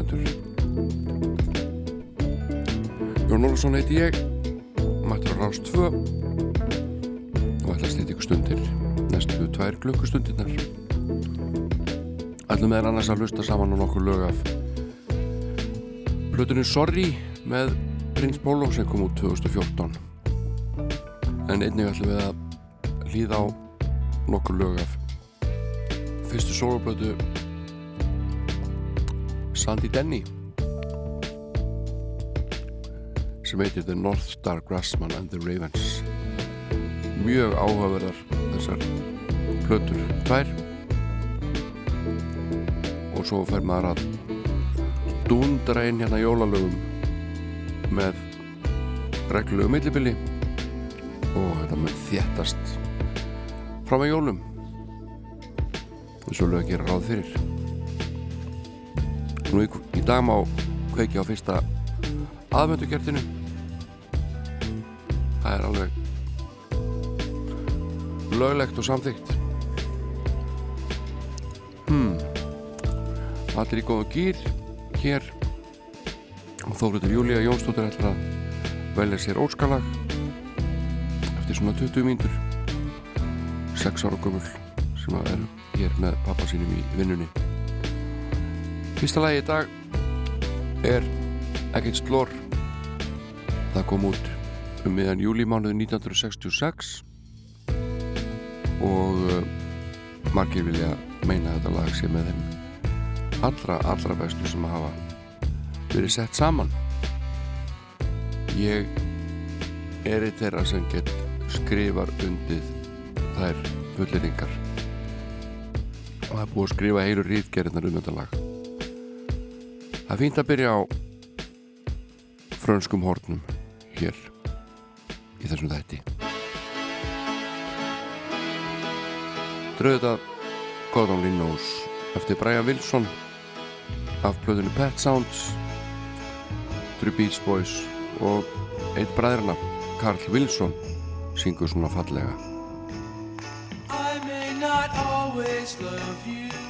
hlustundur Jón Olsson heiti ég á Rást 2 og ætla að slita ykkur stundir næstu tvær glöggstundirnar ætlum meðan annars að hlusta saman á nokkur lög af Plutunum Sorry með Prins Pólo sem kom út 2014 en einnig ætlum við að hlýða á nokkur lög af fyrstu soloplötu Sandy Denny sem heitir The North Star Grassman and the Ravens. Mjög áhugaverðar þessar plötur tvær. Og svo fer maður að dúndra inn hérna jólalögum með reglulegu millibili og þetta mun þéttast fram að jólum. Eins og lög að gera ráð fyrir dag má kveiki á fyrsta aðvendugertinu það er alveg löglegt og samþygt hmm. Allir í góða gýr hér. Og þóriður Júlía Jónsdóttir ætlar að velja sér óskalag eftir svona 20 mínútur. 6 ára gömul sem að er hér með pappa sínum í vinnunni. Fyrsta lagi í dag er ekkert slór það kom út um miðan júlímánuðu 1966 og uh, margir vilja meina þetta lag sé með þeim allra, allra bestu sem að hafa verið sett saman. Ég er eitt þeirra sem get skrifar undið þær fulleringar og það er búið að skrifa heilu rítgerðinar um þetta lag það er fínt að byrja á frönskum hornum hér í þessum þætti. Drauðið að Gordon Linnós eftir Brian Wilson af blöðinu Pet Sounds Three Beach Boys og eitt bræðirna Carl Wilson syngur svona fallega. I may not always love you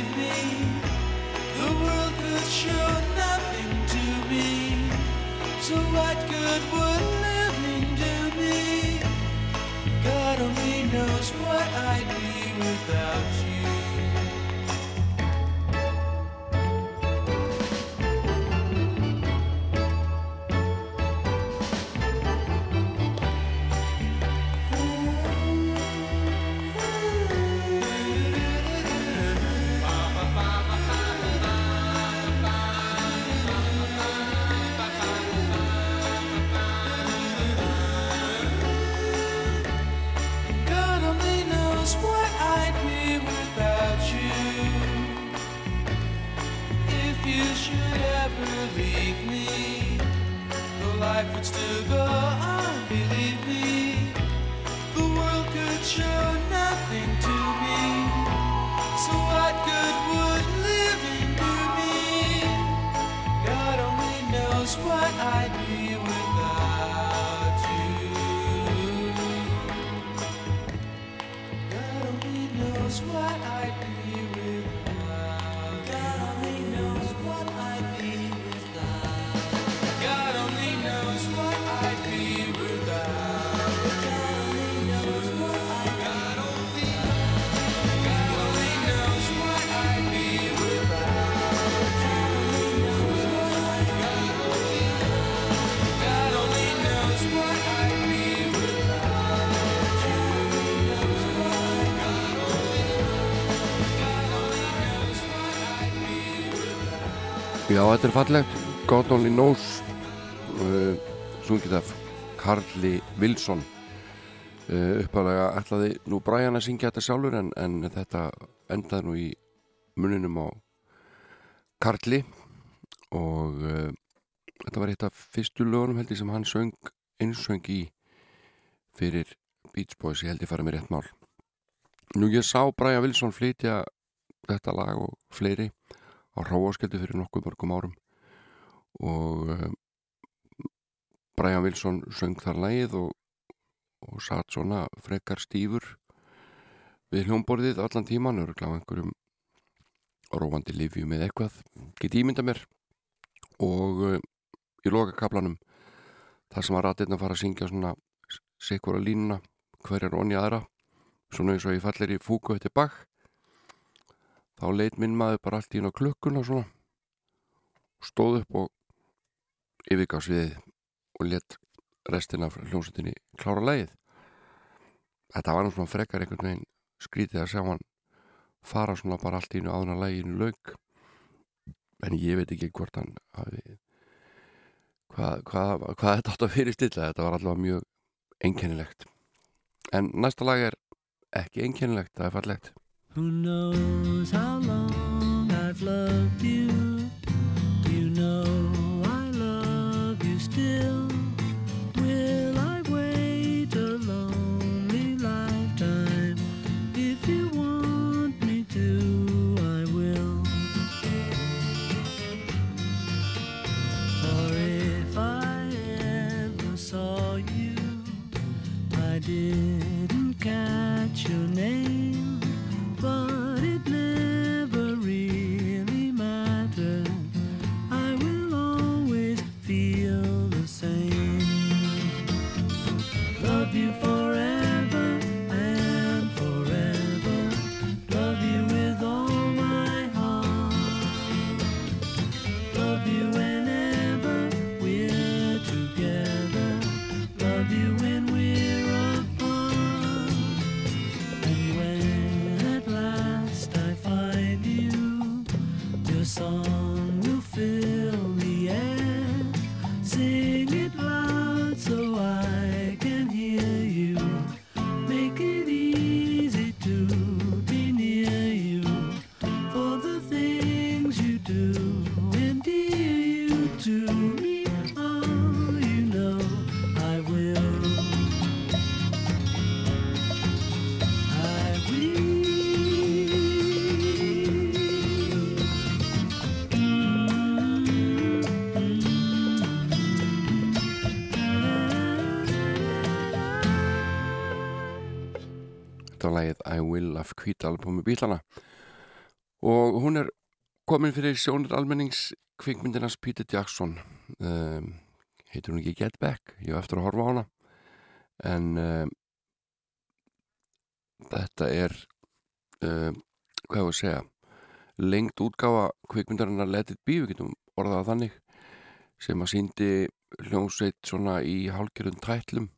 show nothing to me. So what good would living do me? God only knows what I'd be without you. much to go. Já, þetta er fallegt. God Only Knows. Uh, sungið af Karli Wilson uh, uppalega ætlaði nú Brian að syngja þetta sjálfur en, en þetta endaði nú í muninum á Karli. Og uh, þetta var eitt af fyrstu lögunum held ég sem hann söng einsöng í fyrir Beach Boys, ég held ég farið með rétt mál. Nú ég sá Brian Wilson flytja þetta lag og fleiri á Ráasköldu fyrir nokkuð mörgum árum og um, Brian Wilson söng þar lagið og, og satt svona frekar stífur við hljómborðið allan tíman öruglega á einhverjum róandi livjum eða eitthvað get ímynda mér. Og uh, í loka kaplanum þar sem að ratirna fara að syngja svona sikvara línuna hver er onni aðra? Svona eins og ég fallir í fúku eftir bakk þá leit minn maður bara allt í hérna klukkuna svona. Og stóð upp og yfirgás við og let restina af hljómsveitinni klára leið þetta var svona frekar einhvern veginn skrítið að sjá hann fara svona bara allt í einu áðuna læginu laug en ég veit ekki hvort hann hafi hvað, hvað, hvað þetta átt að fyrir stilla. Þetta var allavega mjög einkennilegt. En næsta lag er ekki einkennilegt, það er fallegt Who knows how long I've loved you? Þetta var lagið I Will af kvítalbumi bílana. Og hún er komin fyrir sjónir almennings kvikmyndinans Peter Jackson. Um, heitur hún ekki Get Back? Ég hef eftir að horfa á hana. En um, þetta er um, hvað hefur að segja lengt útgáfa kvikmyndarinnar Let It Be, við getum orðað þannig sem að síndi hljómsveit svona í hálgjörðum tætlum.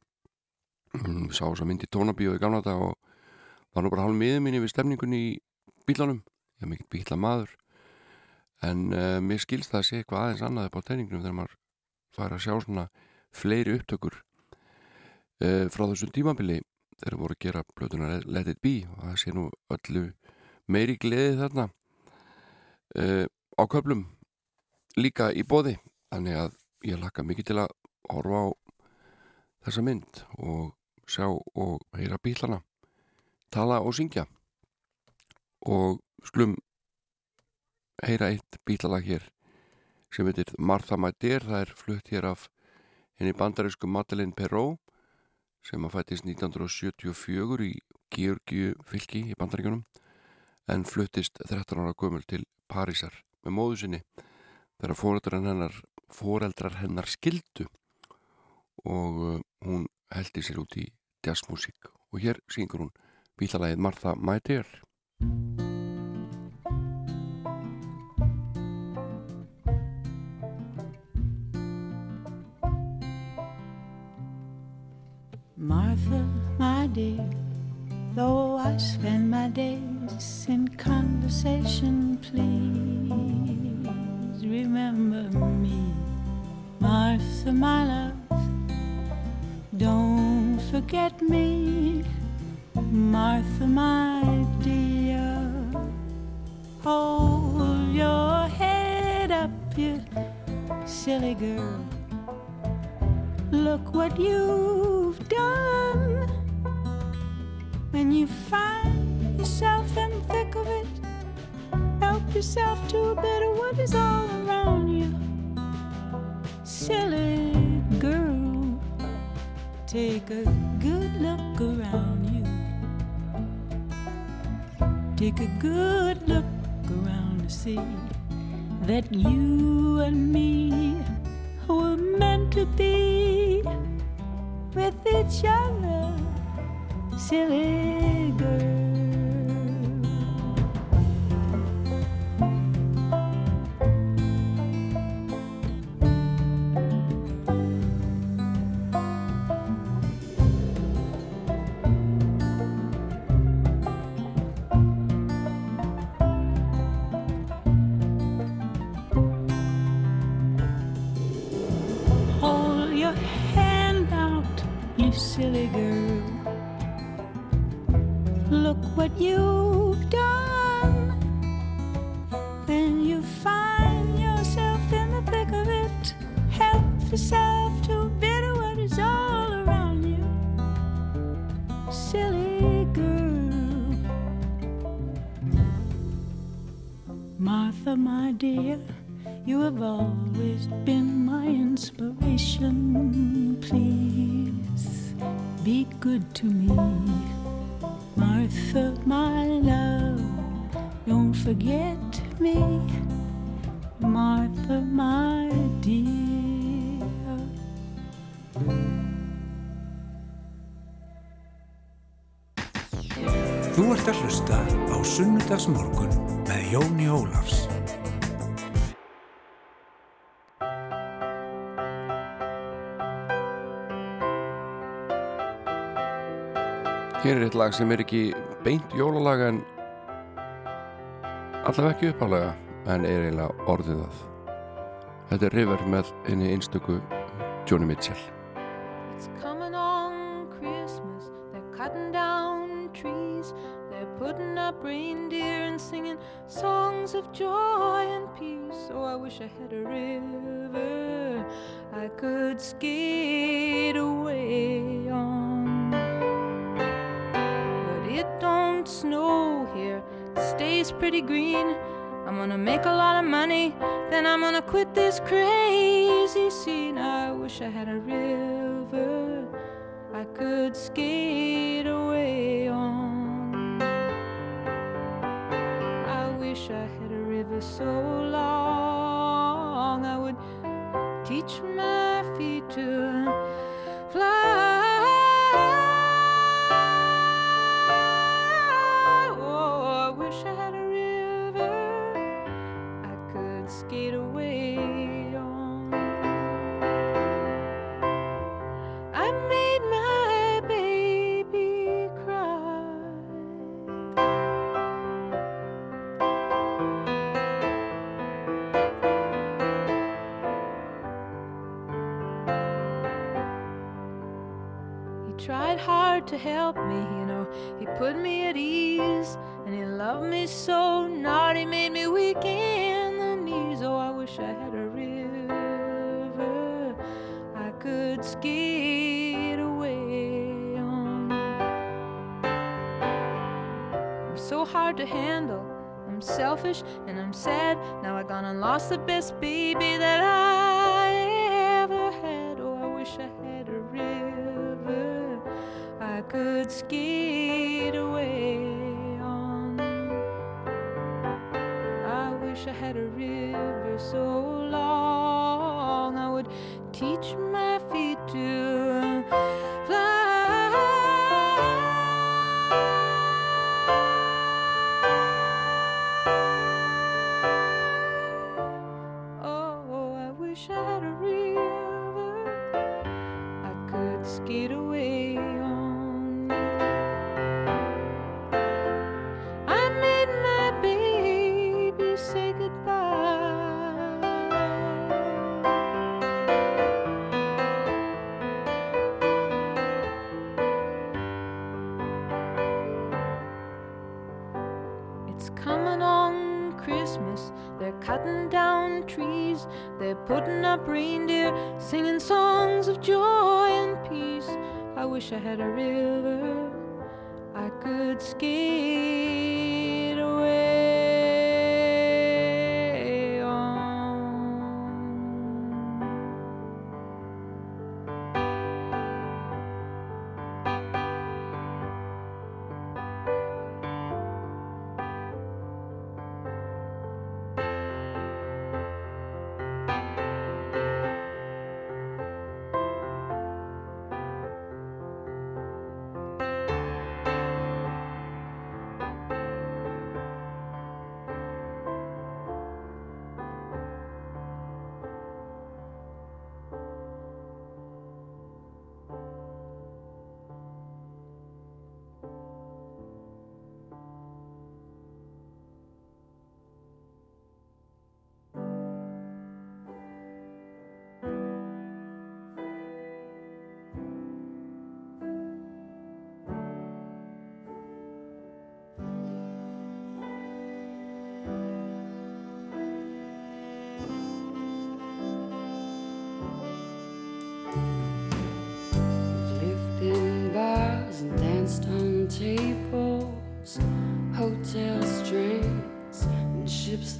Sá þess að myndi tónabíu í gamla dag og var nú bara hálf miður minni við stemningunni í bílunum ég er mikill bíla maður. En uh, mér skilst það að sé eitthvað aðeins annað upp á teiningnum þegar maður fær að sjá svona fleiri upptökur uh, frá þessum tímabili þegar voru að gera blöðuna Let It Be og það sé nú öllu meiri gleði þarna uh, á köflum líka í bóði þannig að ég laka mikið til að horfa á þessa mynd og sjá og heyra bílana tala og syngja. Og sklum heyra eitt bílalag hér sem heitir Martha My Dear. Það er flutt hér af henni bandarísku Madeleine Perrault sem að fættist 1974 í Georgiu fylki í bandaríkunum en fluttist 13 ára gömul til Parísar með móðu sinni þegar foreldrar hennar, foreldrar hennar skildu og uh, hún heldi sér út í jazzmusík. Og hér syngur hún bílalagið Martha My Dear Martha, my dear, though I spend my days in conversation, please remember me. Martha, my love, don't forget me. Martha, my dear, hold your head up, you silly girl. Look what you've done. When you find yourself in the thick of it, help yourself to a bit of what is all around you. Silly girl, take a good look around Take a good look around to see that you and me were meant to be with each other, silly girl. you. Er eitt lag sem er ekki beint jólalag en allavega ekki uppálega en er eiginlega orðið það. Þetta er River með einni einstöku Johnny Mitchell. It's coming on Christmas. They're cutting down trees. They're putting up reindeer and singing songs of joy and peace. Oh, I wish I had a river I could skate away on. It don't snow here, it stays pretty green. I'm gonna make a lot of money, then I'm gonna quit this crazy scene. I wish I had a river I could skate away on. I wish I had a river so long I would teach my feet to fly. Tried hard to help me, you know. He put me at ease, and he loved me so. He made me weak in the knees. Oh, I wish I had a river I could skate away on. I'm so hard to handle. I'm selfish and I'm sad. Now I gone and lost the best baby that I skate away on. I wish I had a river so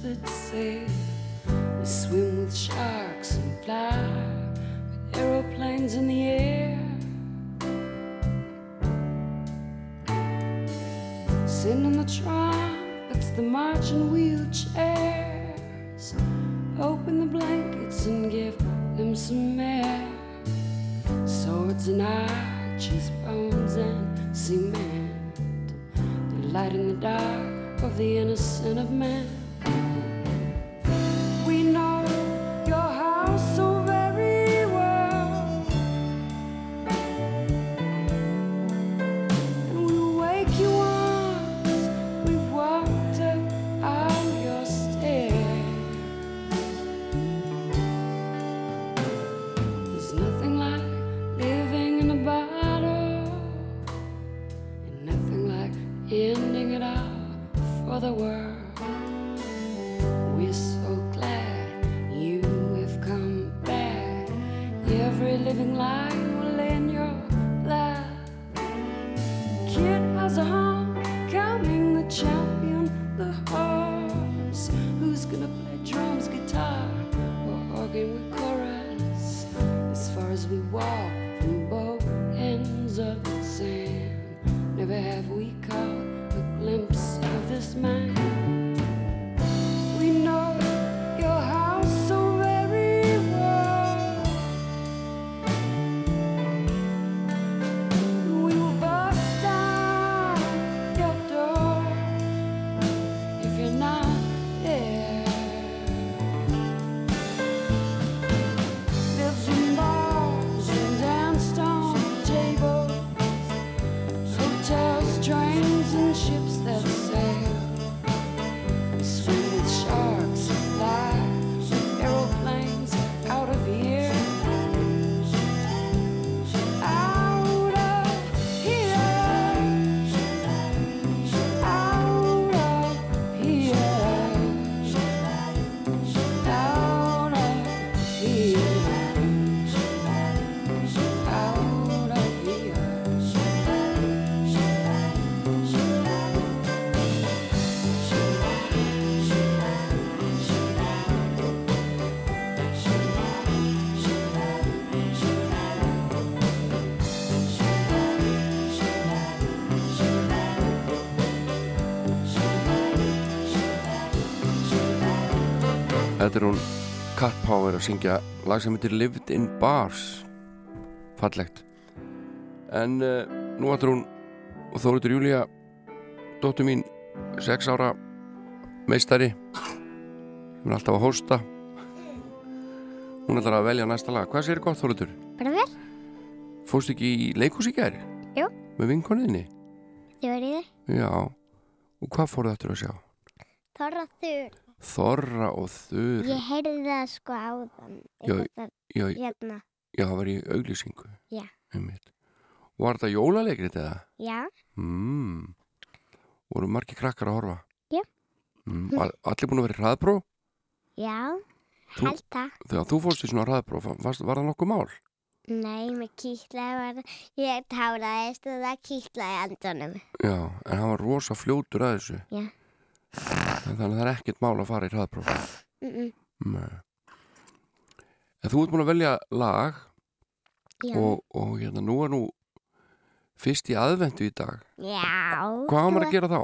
that safe. Þetta er hún Cat Power að syngja lag sem heitir Lived in Bars fallegt en uh, nú ætlar hún og Þóriður Júlía dóttur mín 6 ára meistari hún er alltaf að hósta hún ætlar að velja næsta lag hvað sér gott Þóriður? Bara vel, Fórstu ekki í leikhús í gæri? Jú. Með vinkoniðinni? ég var í þér. Já og hvað fóruð þetta að sjá? Þorra þur. Þorra og Þur Ég heyrði það sko áðan. Já, Eitthvað já, Hérna. já, það var í auglýsingu Já. Var þetta jólaleikrið eða? Já, Mm. Voru margir krakkar að horfa? Já. Mm. All- Allir búin að vera í hraðpró? já, Held það. Þegar þú fórst í svona hraðpróf, var, var það nokkuð mál? Nei, mér kýtlaði var Ég táraðist og það kýtlaði andunum. Já, en hann var rosa fljótur að þessu. Já. Þannig að það er ekkert mál að fara í hraðpróf. Mm -mm. Nei. En þú ert búin að velja lag Já. og, og hérna nú er nú fyrst í aðvendu í dag. Já. Hvað á maður að gera þá?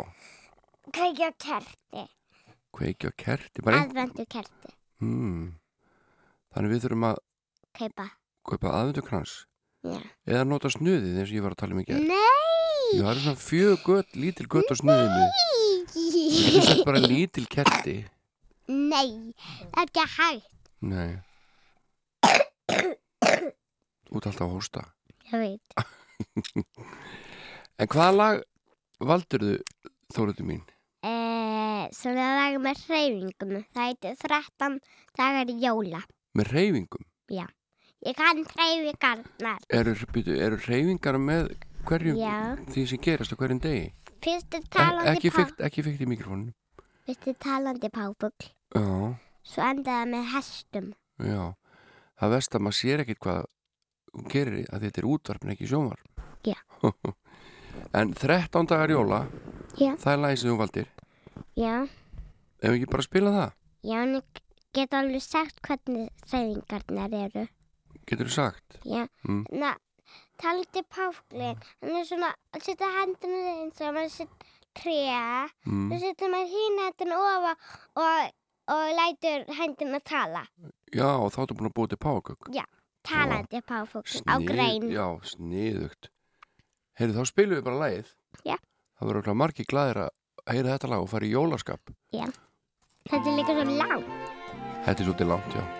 Kveikja kerti. Kveikja kerti. Aðvendu kerti. Hmm. Þannig við þurfum að Kaupa. kaupa aðvendukrans Já. eða nota snuðið eins og ég var að tala um í gerð. Nei. Það er svona fjög gött, lítil gött á snuðinu. Þetta er satt bara lítil kerti. Nei. Það er ekki hægt. Nei. Út alltaf að hósta. Ég veit. En hvaða lag valdirðu, Þóruði mín? Eh, svona lag með hreyfingum. Það heitir 13 dagar í jóla. Með reyfingum? Ég kann hreyfingarnar. Eru, eru reyfingar með hverjum Já. því sem gerast á hverjum degi? Fyrst er talandi ekki, pá... fykt, ekki fykt í mikrofónu. Fyrst er talandi páfugl. Já, Svo endaði með hestum. já. Það vest að maður sér ekkit hvað hún gerir að þetta er útvarpin ekki sjónvarp. Já. en 13 dagar jóla, Já. það er sem þú valdir. Já. Ef ekki bara spila það, Já, en ég get alveg sagt hvernig hreyfingarnar eru. getur þú sagt? Já. Mm. Na, talandi páfuglin. Hann er svona að setja hendina eins og maður setja trea. Mm. Svo setur maður hín hendina ofa og, og lætur hendina tala. Já, og þá ertu búin að búið til págögg. Talandi páfugl á grein. Já, sniðugt. Heyrðu, þá spilum við bara lagið. Já. Það verður okkur margir glæðir að heyra þetta lag og fara í jólaskap. Þetta er líka svo langt. Þetta er svolítið langt, já.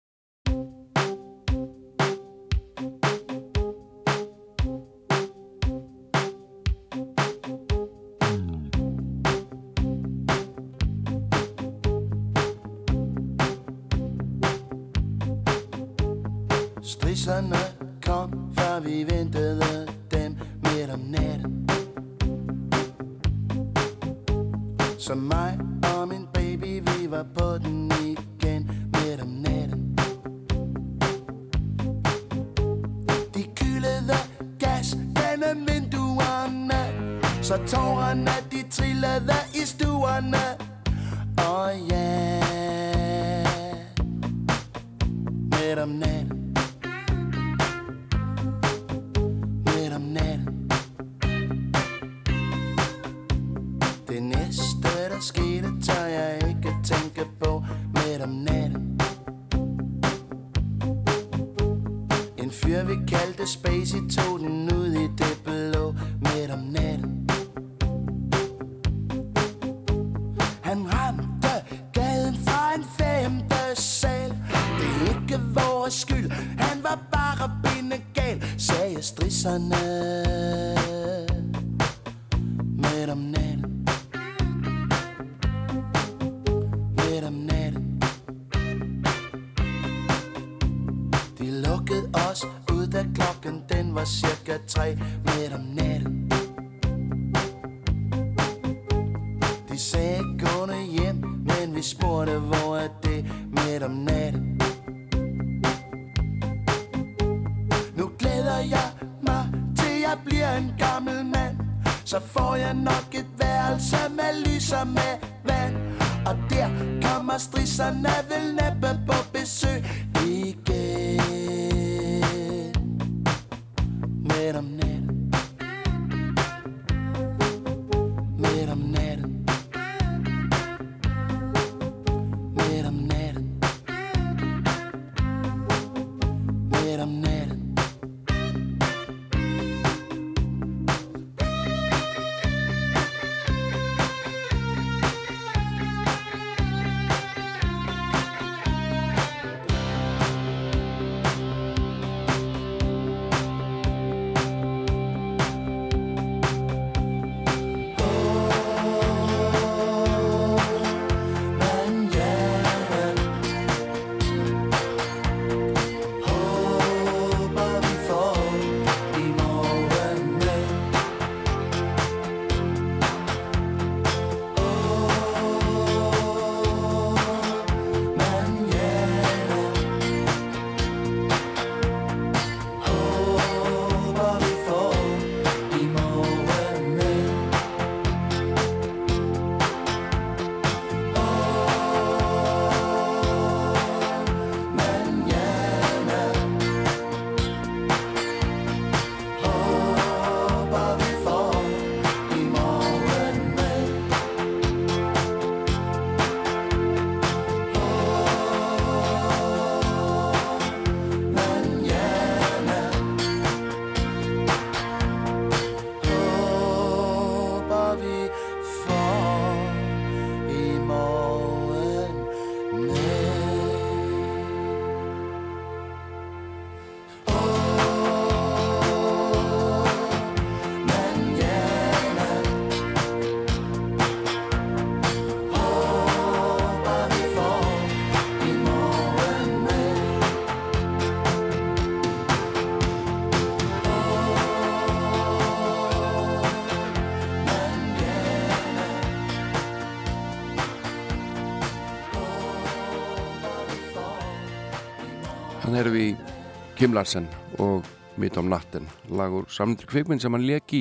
Kim Larsen og Mitt om natten lagur samnitri kvikminn sem hann leki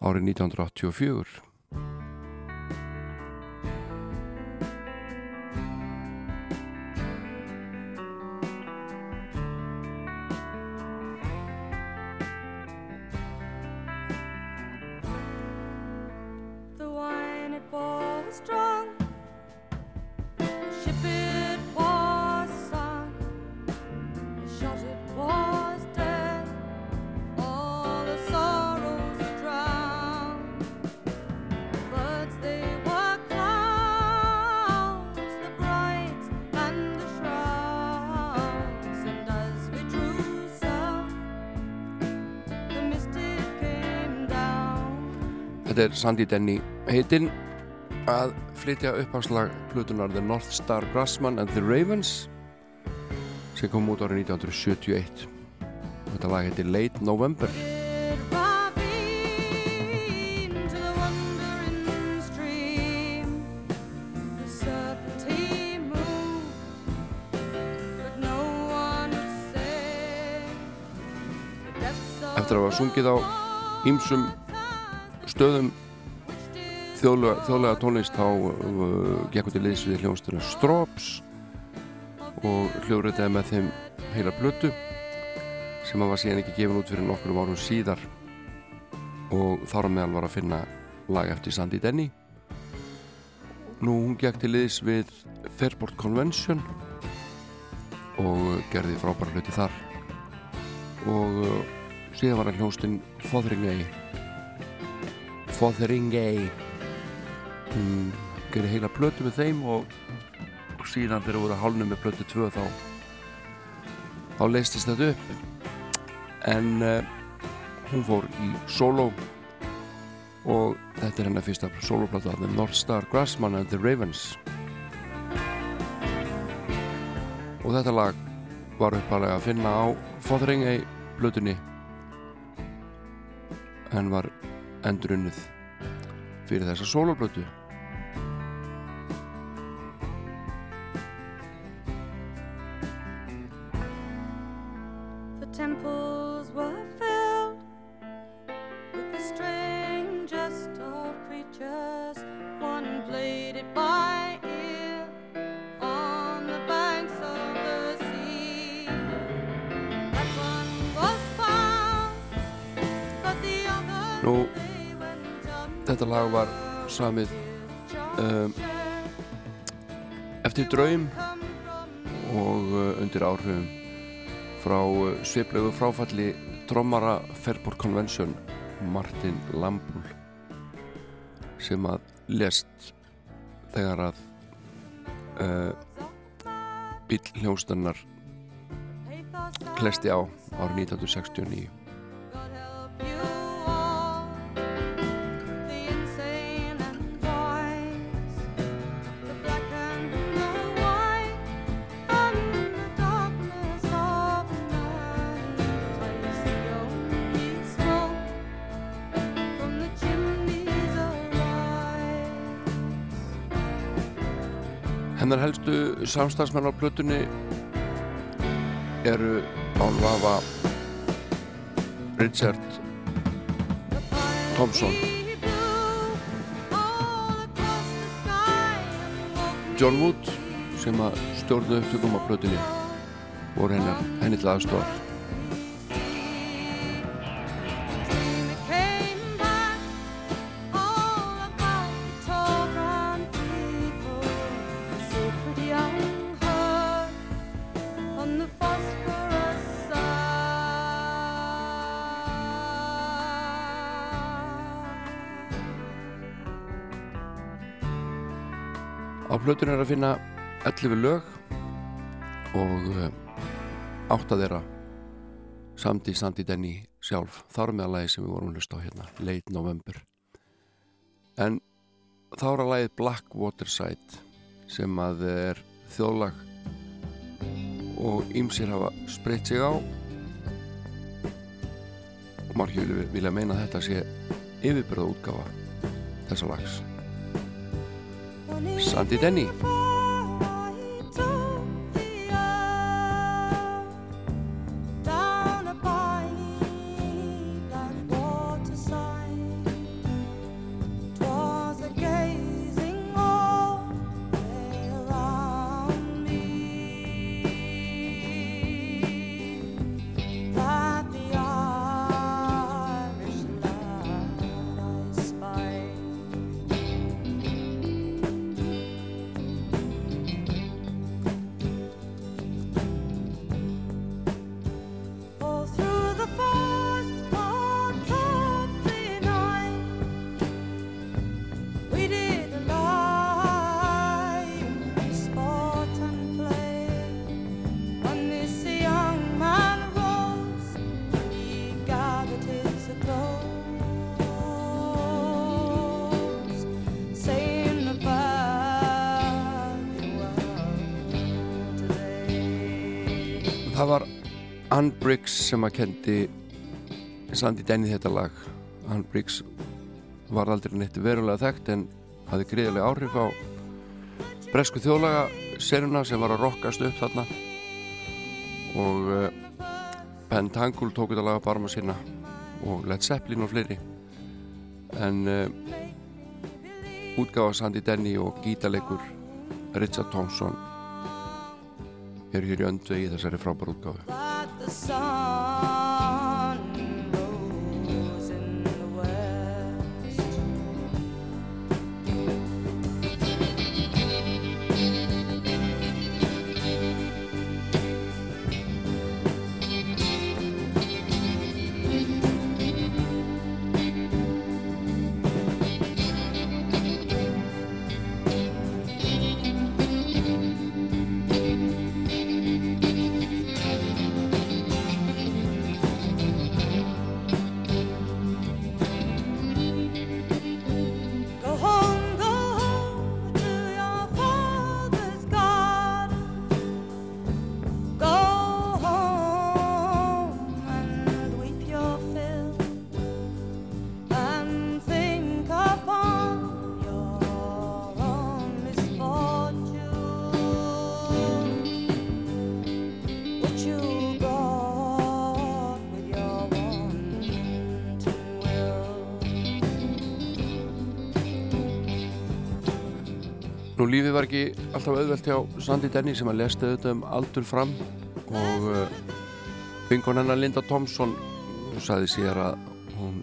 árið 1984 Sandy Denny heitinn að flytja uppháslag plutunar The North Star Grassman and the Ravens sem kom út árið 1971 Þetta lag heitir Late November. Eftir að hafa sungið á ýmsum stöðum þjóðlega, þjóðlega tónlist þá uh, gekk út í liðs við hljónstunum Strops og hljóðritaði með þeim heila blötu sem að var síðan ekki gefin út fyrir nokkrum árum síðar. Og þar á meðal var að finna lag eftir Sandy Denny. Nú hún gekk til liðs við Fairport Convention og gerði frábæra hluti þar. Og uh, síðan var hann hljónstinn Fotheringay Fotheringay hún gerði heila plötu með þeim og, og síðan þegar voru hálnum með plötu 2 þá þá leistist þetta upp. En uh, hún fór í solo og þetta er hennar fyrsta soloplata The North Star Grassman and the Ravens. Og þetta lag var uppalega að finna á Fotheringay plötunni. En var endurunnið fyrir þessa soloplötu samið um, eftir draum og uh, undir áhrifum frá uh, sveiplegu fráfalli trommara Fairport Convention Martin Lambúl sem að lest þegar að uh, bíl hljónstunnar klesti á árið 1969 samstagsmenn á plötunni eru án vafa Richard Thompson John Wood sem að stjórnu upptökum á plötunni voru henni til aðstofar Á plötunni er að finna 11 lög og uh, átta þeirra samt í Sandy Denny sjálf. Þar með að lagi sem við vorum að hlusta á hérna Late November. En þá er að lagið Black Waterside sem að er þjóðlag og ýmsir hafa spreitt sig á. Og margir vilja, meina að þetta sé yfirbyrða útgáfa þessa lags Sandy Denny Ann Briggs sem að kendi Sandy Denny þetta lag. Ann Briggs var aldrei neitt verulega þekkt en hafði greiðilega áhrif á bresku þjóðlaga seruna sem var að rockast upp þarna. Og uh, Ben Tangle tók þetta lag á barma sína og Led Zeppelin og fleiri. En uh, útgáfa Sandy Denny og gítaleikur Richard Thompson eru hér í í þessari frábæru útgáfu. But the sun lífið var ekki alltaf auðvelt hjá Sandy Denny sem að lesta auðvitað um aldur fram og uh, bingon hennar Linda Thompson saði sér að hún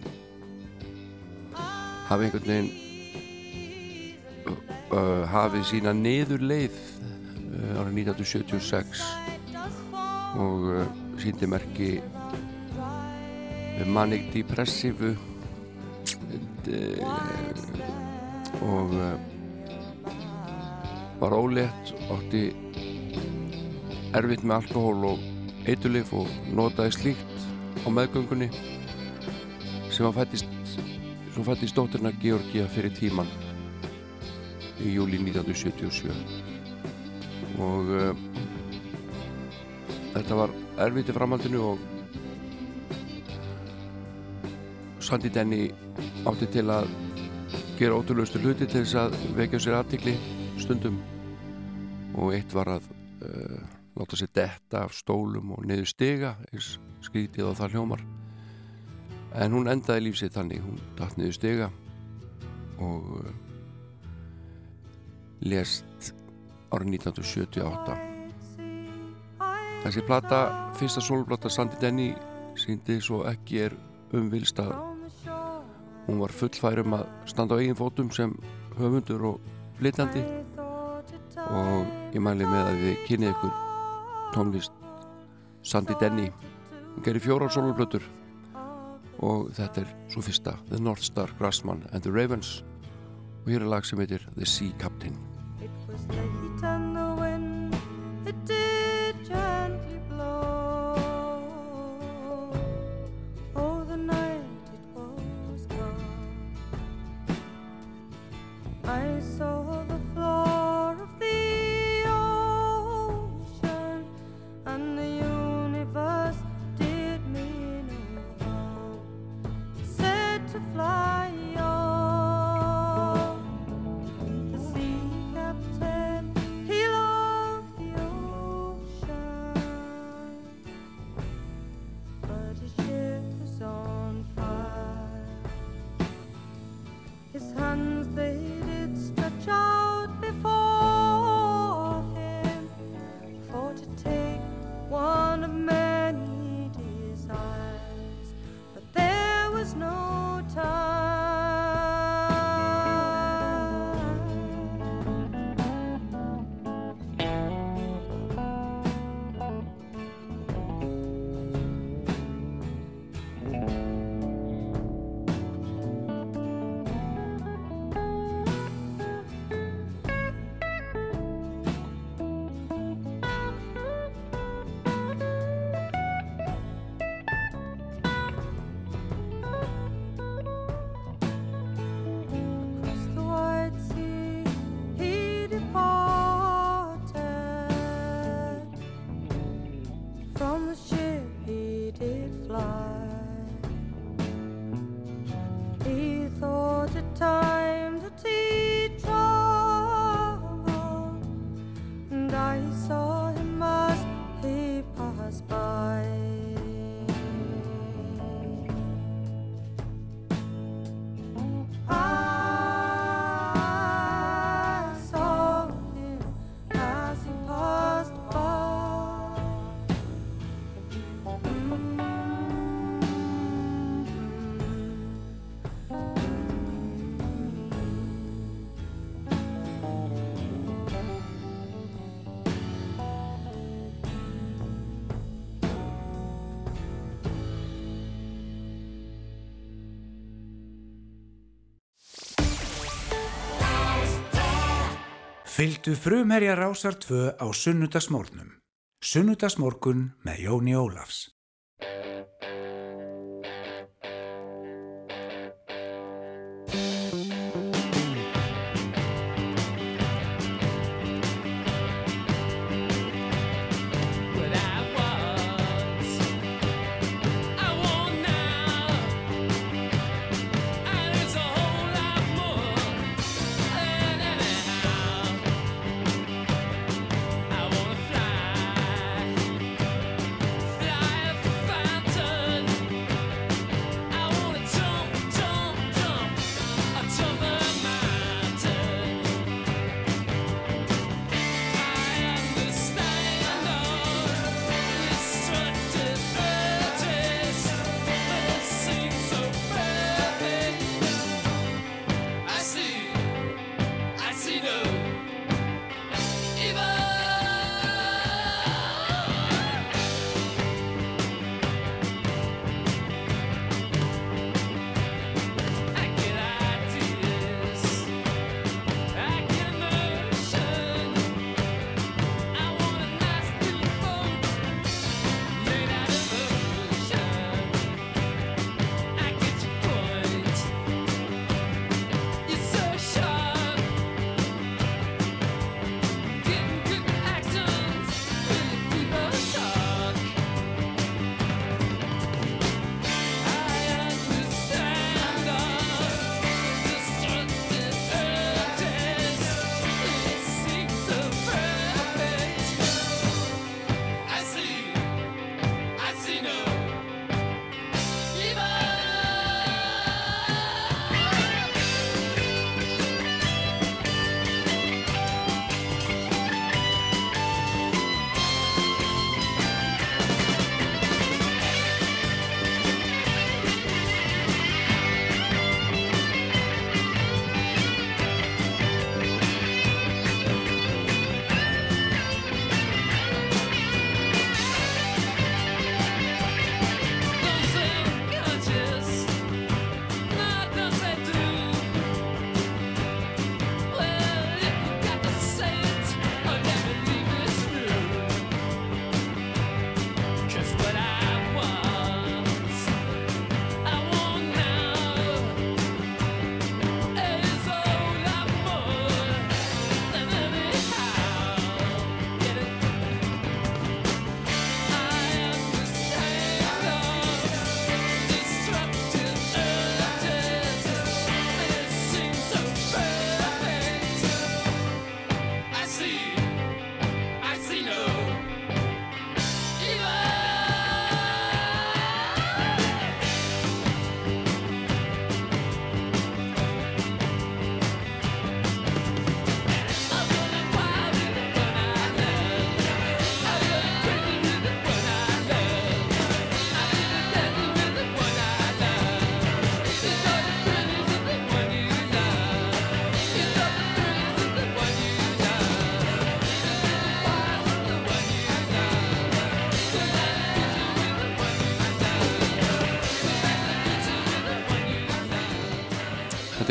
hafi einhvern veginn uh, uh, hafið sína niður leið uh, árið 1976 og uh, síndi merki manic depressive uh, og uh, var ólétt, átti erfitt með alkohól og eitulif og notaði slíkt á meðgöngunni sem að fættist sem fættist dóttirna Georgia fyrir tíman í júli 1977 og uh, þetta var erfitt í framhaldinu og Sandy Denny átti til að gera ótrúleustu hluti til þess að vekja sér aðtikli stundum. Og eitt var að uh, láta sér detta af stólum og niður stiga eins skrítið á það hljómar. En hún endaði lífsið þannig hún datt niður stiga og uh, lést árið 1978 þessi plata fyrsta sólplata Sandy Denny síndi svo ekki er umvilst að hún var fullfærum að standa á eigin fótum sem höfundur og flytjandi og ég mæli með að við kynnið ykkur tónlist Sandy Denny. Hún gerir fjórar soloplötur og þetta er svo fyrsta The North Star, Grassman and the Ravens. Og hér er lag sem heitir The Sea Captain. It was late and the wind it did He thought it time. Fyldu frumherja rásar tvö á sunnudagsmórnum. Sunnudagsmórkun með Jóni Ólafs.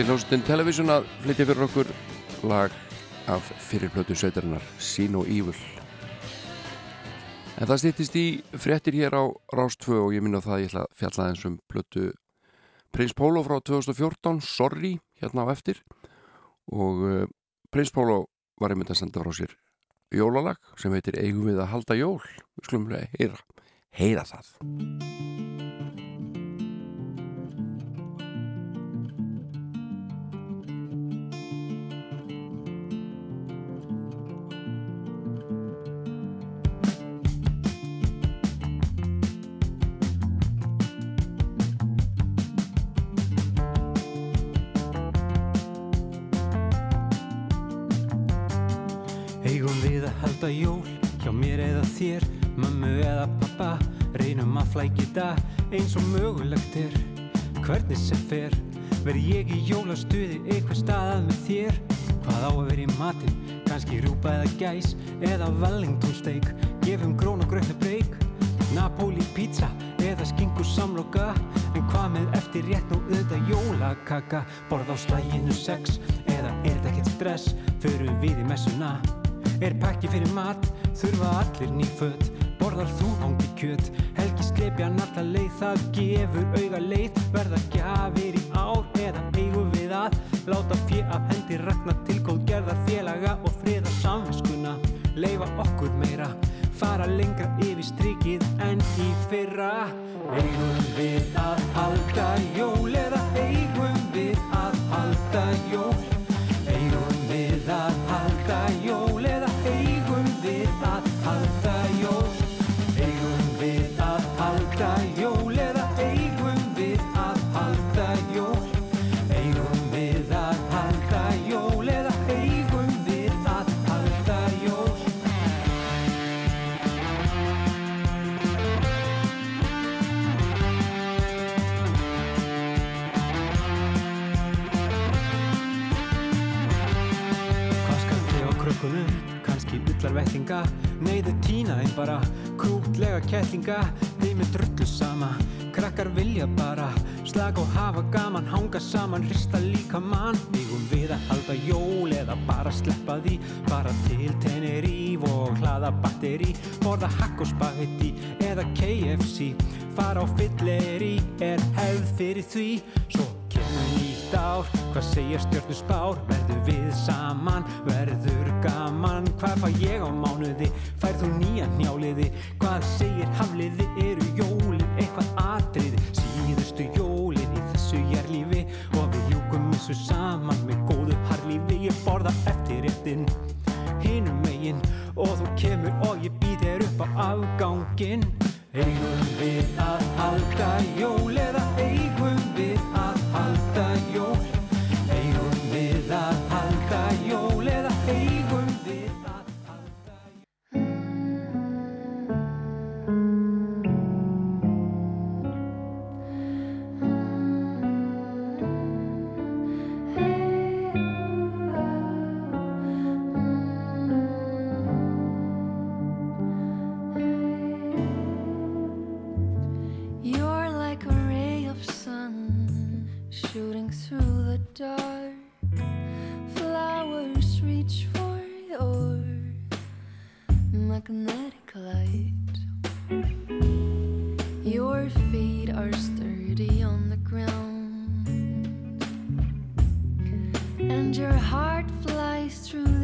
ætti hljómsveitin Television að flytja fyrir okkur lag af fyrirblötu sveitarinnar Sín og Ívul en það stýttist í frettir hér á Rástfö og ég minna það að ég ætla að fjalla eins um blötu Prins Pólo frá 2014 Sorry, hérna á eftir. Og eh, Prins Pólo var einmitt að senda frá sér jólalag sem heitir Eigum við að halda jól? Við skulum heyra, heyra það. Halda jól hjá mér eða þér, mömmu eða pappa reynum að flækita eins og mögulegt er. Hvernig sem fer verð ég í jólastuði einhver staðað með þér. Hvað á að vera í matinn, kannski rjúpa eða gæs eða Wellington steak gefum grón og grönu breyk Napoli pizza eða skingu samloka. En hvað með eftir rétt nú auðvitað jólakaka? Borð á slæginu sex eða er þetta ekkert stress? Förum við í messuna er pakki fyrir mat þurfa allir ný föt. Borðar þú hangi kjöt helgi skleipjan alltaf leið. Það gefur auga leið verða gjafir í ár eða eigum við að láta fjö af hendi ragna til góð gerðar félaga og friða samvinskuna leifa okkur meira fara lengra yfir strikið en í fyrra. Eigum við að halda jól eða eigum við að halda jól Þeim bara, krútlega kettlinga Þeim er drullu sama, krakkar vilja bara Slag og hafa gaman, hanga saman, hrista líka mann. Eigum við að halda jól eða bara sleppa því? Bara til Tenerife og hlaða batteri Borða hakk og spagetti eða KFC Fara á fylleri er hefð fyrir því. Svo kemur nýtt ár, hvað segja stjórnur spár? Verður við saman, verður gaman? Hvað fæ ég á mánuði? Fær þú nýja hnjáliði? Hvað segir hafliði, eru jólin eitthvað atriði, síðustu jólin í þessu jærlífi og við ljúkum þessu saman með góðu harlífi, ég borða eftir réttin hinum megin. Og þú kemur og ég býð þér upp á afgangin eigum við að halda jól dark. Flowers reach for your magnetic light. Your feet are sturdy on the ground, and your heart flies through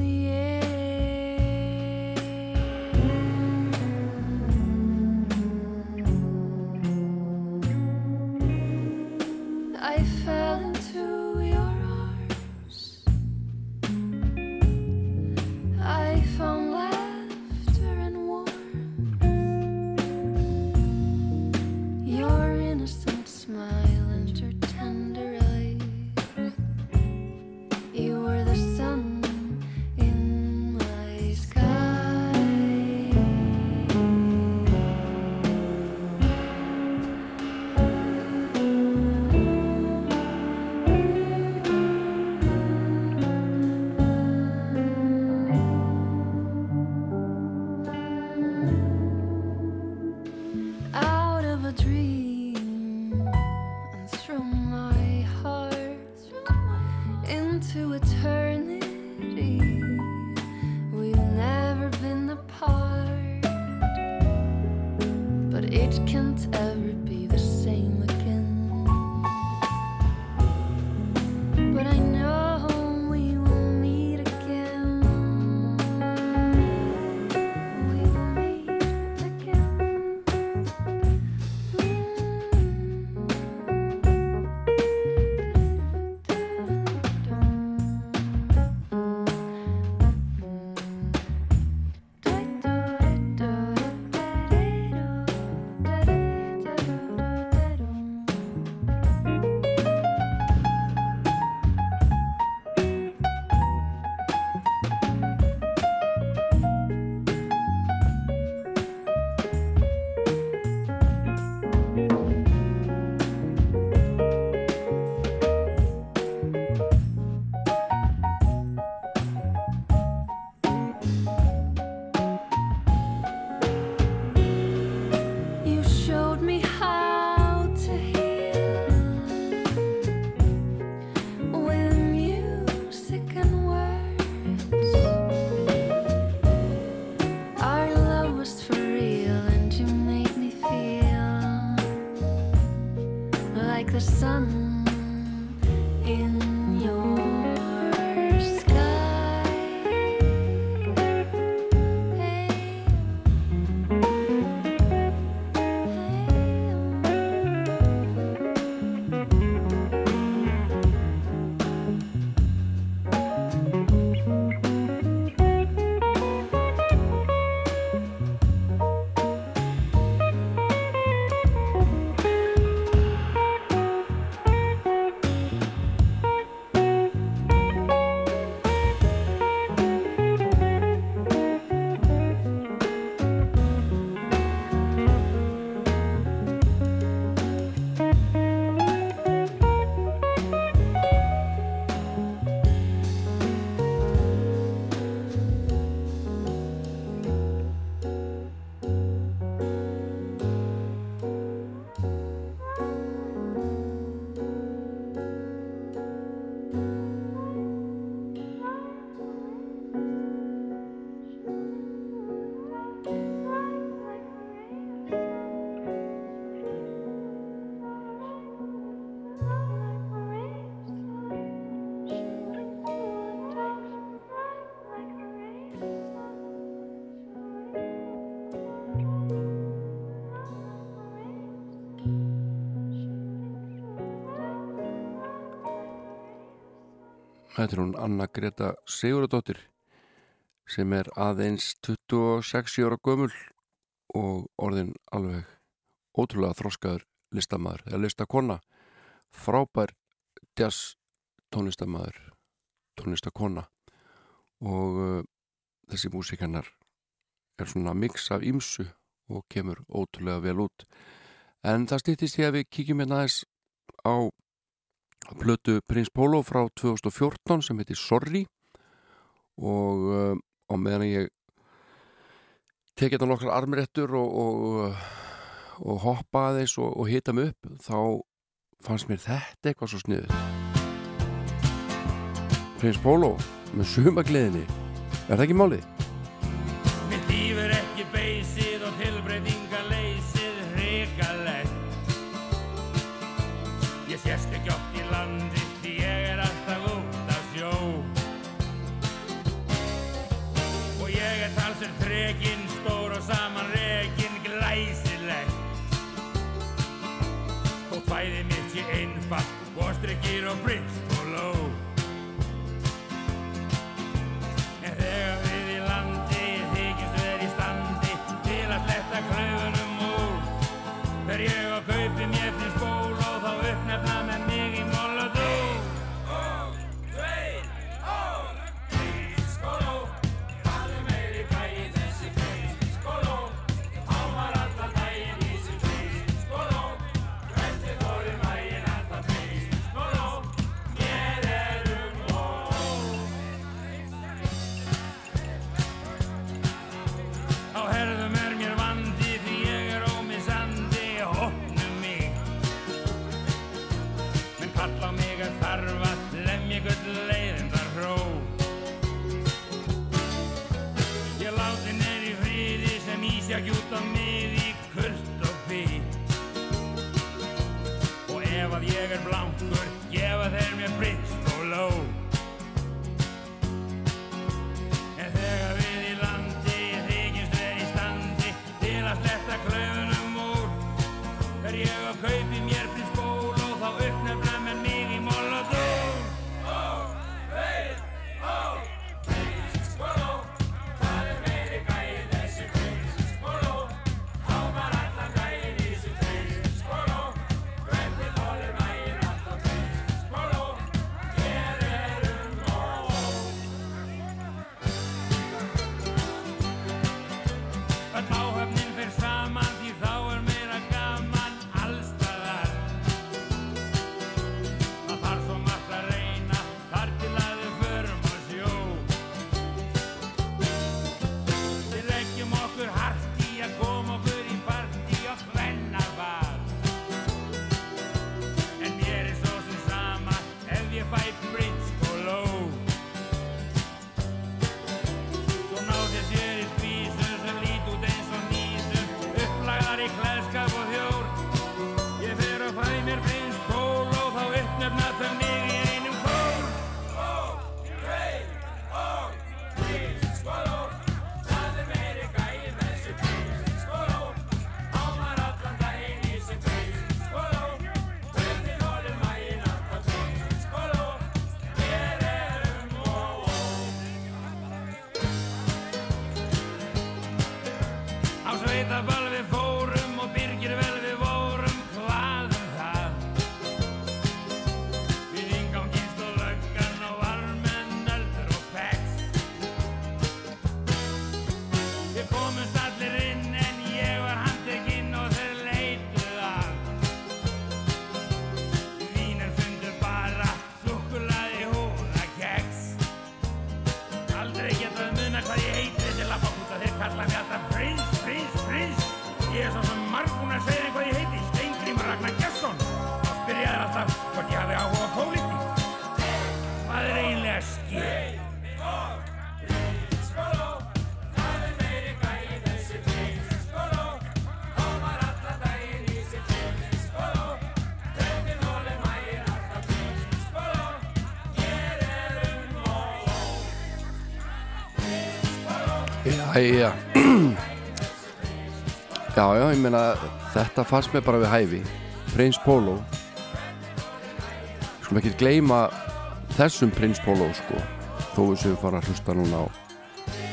Þetta er hún Anna Greta Sigurðardóttir sem er aðeins 26 ára gömul og orðin alveg ótrúlega þróskaður listamæður eða listakonna frábær jazz tónlistamæður tónlistakonna og uh, þessi músikennar er svona mix af ímsu og kemur ótrúlega vel út. En það stýttist því að við kíkjum hérna aðeins á plötu Prins Pólo frá 2014 sem heitir Sorry. Og eh, á meðan ég tekið þetta hérna nokkar armréttur og, og, og hoppaði þess og, og hita mig upp þá fannst mér þetta eitthvað svo sniður Prins Pólo með sumagliðinni er það ekki málið? gefa þeir mér frist og ló En þegar við í landi þykist verið í standi til að sletta klöfunum úr er ég að kaupa Æja Já, já, ég meina þetta fannst mér bara við hæfi. Prins Pólo Ég skulum ekki gleyma þessum Prins Pólo sko. Þó við séum fara að hlusta núna á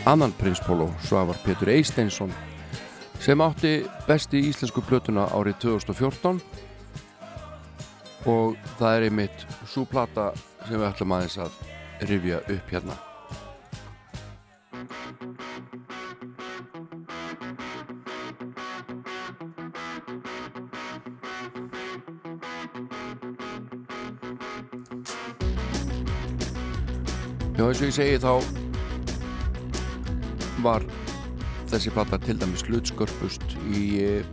annan Prins Pólo, svo að var Petur Eisteinsson sem átti besti íslensku blötuna árið 2014 og það er einmitt súplata sem við ætlum aðeins að rifja upp hérna. Eins og ég segi þá var þessi plata til dæmis hlutskörpust í eh,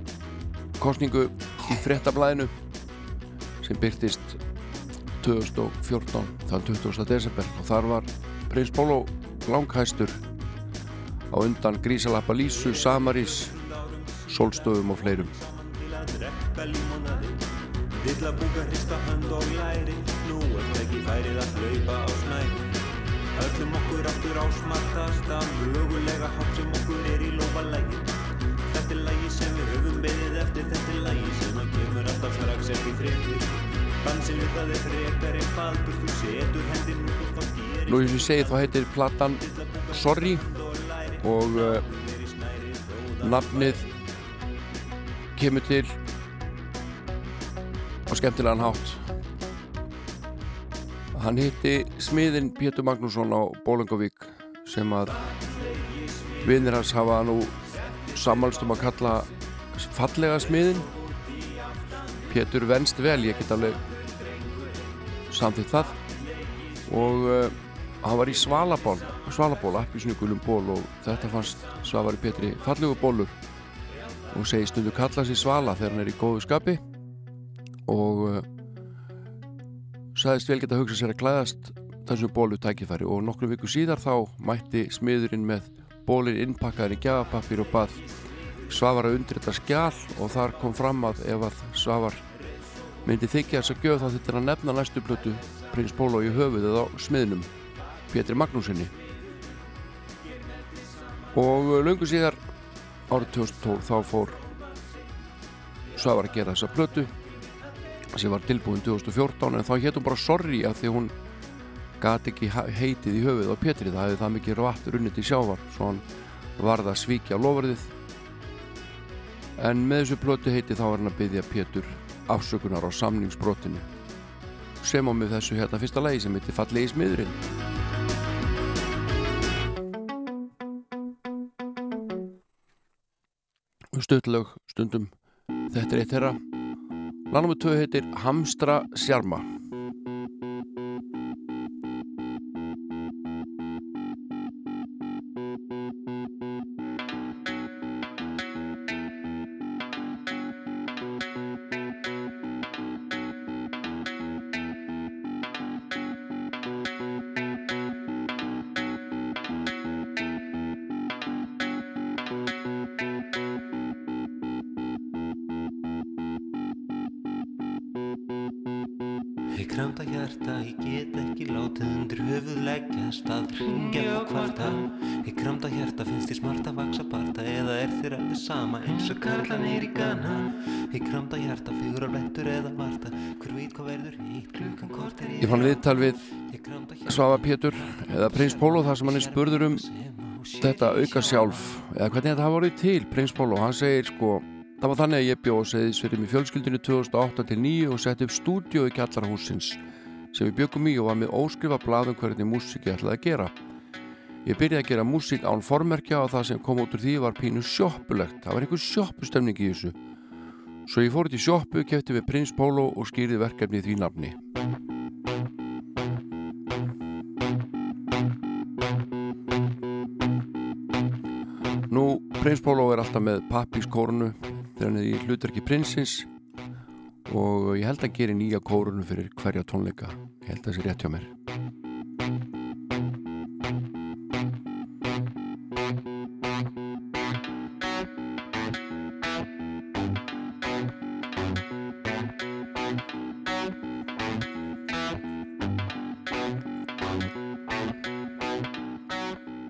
kostningu í frettablaðinu sem byrtist 2014 þann 20. desember. Og þar var Prins Pólo langhæstur á undan Grísalappa Lísu, Samarís Solstöðum og fleirum. Vill að búka hrista hönd og læri. Nú er ekki færið að hlaupa á snæri Öllum okkur aftur á smartasta Mögulega hátt sem okkur er í lófa lægi Þetta er lægi sem við höfum beðið eftir Þetta er lægi sem að kemur alltaf strax eftir fréttir Dansin við það er frekar en faldur Þú setur hendin út og þá gerir Nú eins og ég segi þá heitir platan Sorry og uh, nafnið kemur til á skemmtilegan hátt hann hitti smiðin Pétur Magnússon á Bólengavík sem að vinnir hans hafa nú sammálst um að kalla fallega smiðin Pétur venst vel, ég get alveg samþýtt það. Og uh, hann var í Svalaból Svalaból, appisnugulum ból og þetta fannst Svavari Pétri fallegu bólur og segi stundu kalla sér Svala þegar hann er í góðu skapi. Og uh, sagðist vel geta hugsa sér að klæðast þessu bólu tækifæri og nokkru viku síðar þá mætti smiðurinn með bólin innpakkaðin í gjafapapir og bað Svavar að undrita skjál og þar kom fram að ef að Svavar myndi þykja þess að gjöð þá þetta er að nefna næstu blötu Prins Pólo í höfuðið á smiðnum Pétri Magnúsinni og löngu síðar árið 2012 þá fór Svavar að gera þessa blötu sem var tilbúin 2014 en þá héttum bara Sorry að því hún gati ekki heitið í höfuð á Pétri. Það hefði það mikið vatn runnið til sjávar svo hann varða að svíkja lofverðið en með þessu blötu heiti þá var hann að byggja Pétur afsökunar á samningsbrotinu. Sem á með þessu hérna fyrsta lagi sem heitir Fallegi smiðurinn. Stuttlög stundum. Þetta er eitt þeirra Lánum 2 heitir Hamstra Sjarma viðtal við Svava Pétur eða Prins Pólo þar sem hann er spurður um þetta auka sjálf eða hvernig þetta hafa vorið til Prins Pólo hann segir sko Það var þannig að ég bjóð segðis fyrir mig fjölskyldinu 2008 til 9 og sett upp stúdíu í kjallarhúsins sem við byggum í og var með óskrifa blaðum hvernig músík ég ætlaði að gera. Ég byrjaði að gera músík án formerkja og það sem kom út úr því var pínu sjoppulegt. Það var einhver sjoppustemning í þessu. Svo ég fór til sjoppu, kefti við Prins Pólo og skýrði verkefni í því nafni. Prins Pólo er alltaf með pappískórunu þegar hann er í hlutverki prinsins og ég held að gera nýja kórunu fyrir hverja tónleika. Ég held að það sé rétt hjá mér.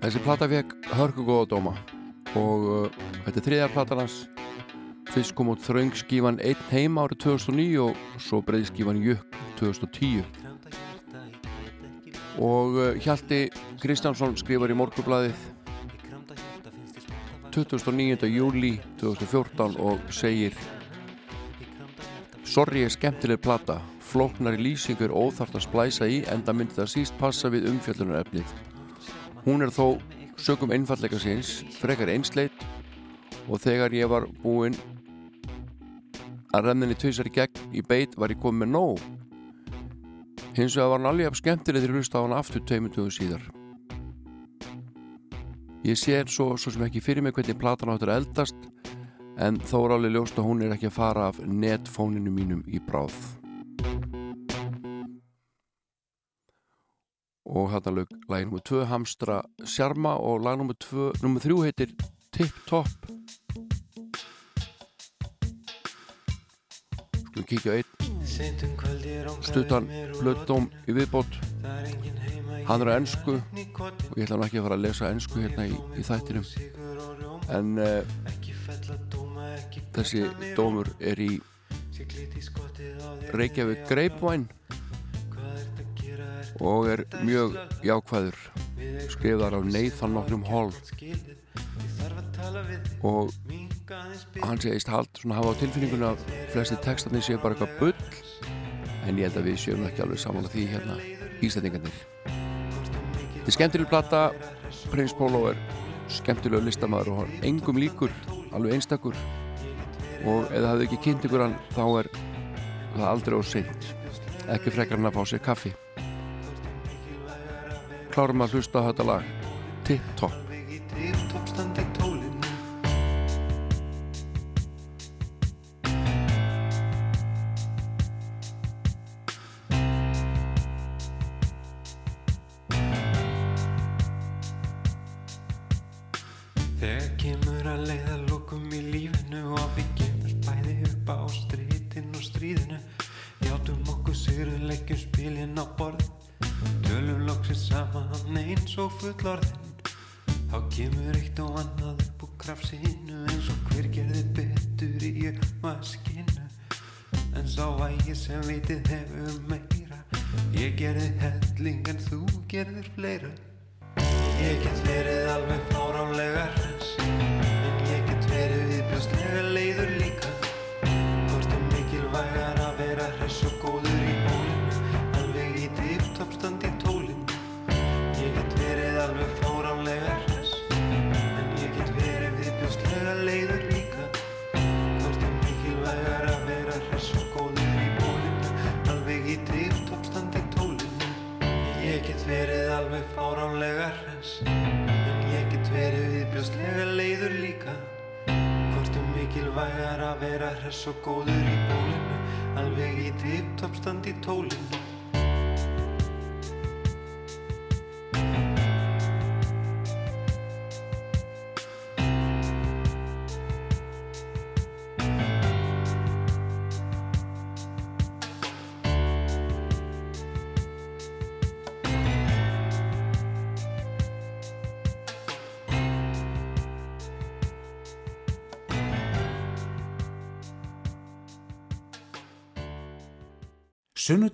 Þessi plata fekk hörku góða dóma og uh, þetta er þriðja platan hans. Fyrst kom út þraungskífan einn heim árið 2009 og svo breiðskífan Jökk 2010 og uh, Hjalti Kristjánsson skrifar í morgublaðið 29. júli 2014 og segir Sorry er skemmtileg plata. Flóknari lýsingur óþart að splæsa í enda myndi það síst passa við umfjöllunarefnið. Hún er þó sögum einfallega síns frekar einsleit og þegar ég var búinn að renninni tvisar í gegn í beit var ég komið með nóg. Hins vegar var hann alveg skemmtileg þegar hlusta á hann aftur tveimundugum síðar. Ég sé svo, svo sem ekki fyrir mig hvernig platan áttur að eldast en þó er alveg ljóst að hún er ekki að fara af netfóninu mínum í bráð og hérna lög lagi nr. 2 Hamstra Sjarma og lag nr. 3 heitir Tip Top skulum kíkja einn stuttan blöddóm í viðbót hann er á ennsku og ég ætla nú ekki að fara að lesa ennsku hérna í, í þættinum en uh, þessi dómur er í Reykjavík Grapevine og er mjög jákvæður. Skrifðar af Nathan Nocknum Hall. Og hann segist hald svona hafa á tilfinninguna að flesti textarnir séu bara eitthvað bull. En ég held að við séum ekki alveg saman að því hérna ístætingarnir Þetta er skemmtileg plata. Prins Pólo er skemmtilega listamæður og hann engum líkur alveg einstakur. Og ef það hefði ekki kynnt ykkur hann þá er það aldrei á seint. Ekki frekar hann að fá sér kaffi klárum að hlusta þetta lag. Tip Top á strítin og stríðinu Játum okkur sigru, leggjum spilin á borð Tölum loksins saman eins og fullorðin. Þá kemur eitt og annað upp úr krafsinu eins og hver gerði betur í vaskinu En sá vægi sem vitið hefur meira. Ég gerði helling en þú gerðir fleira. Ég get verið alveg fáránlega hress mikilvægar að vera hress og góður í bólinu. Alveg í tipptoppstand í tólinu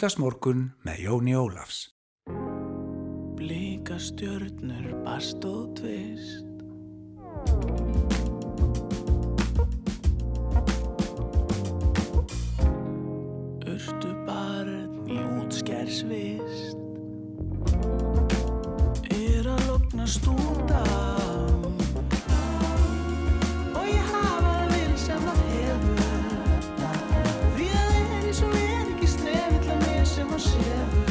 Sunnudagsmorgun með Jóni Ólafs. Blíka stjörnur, bast og tvist. Urtu barn í útskersvist. Er að loknast út af mér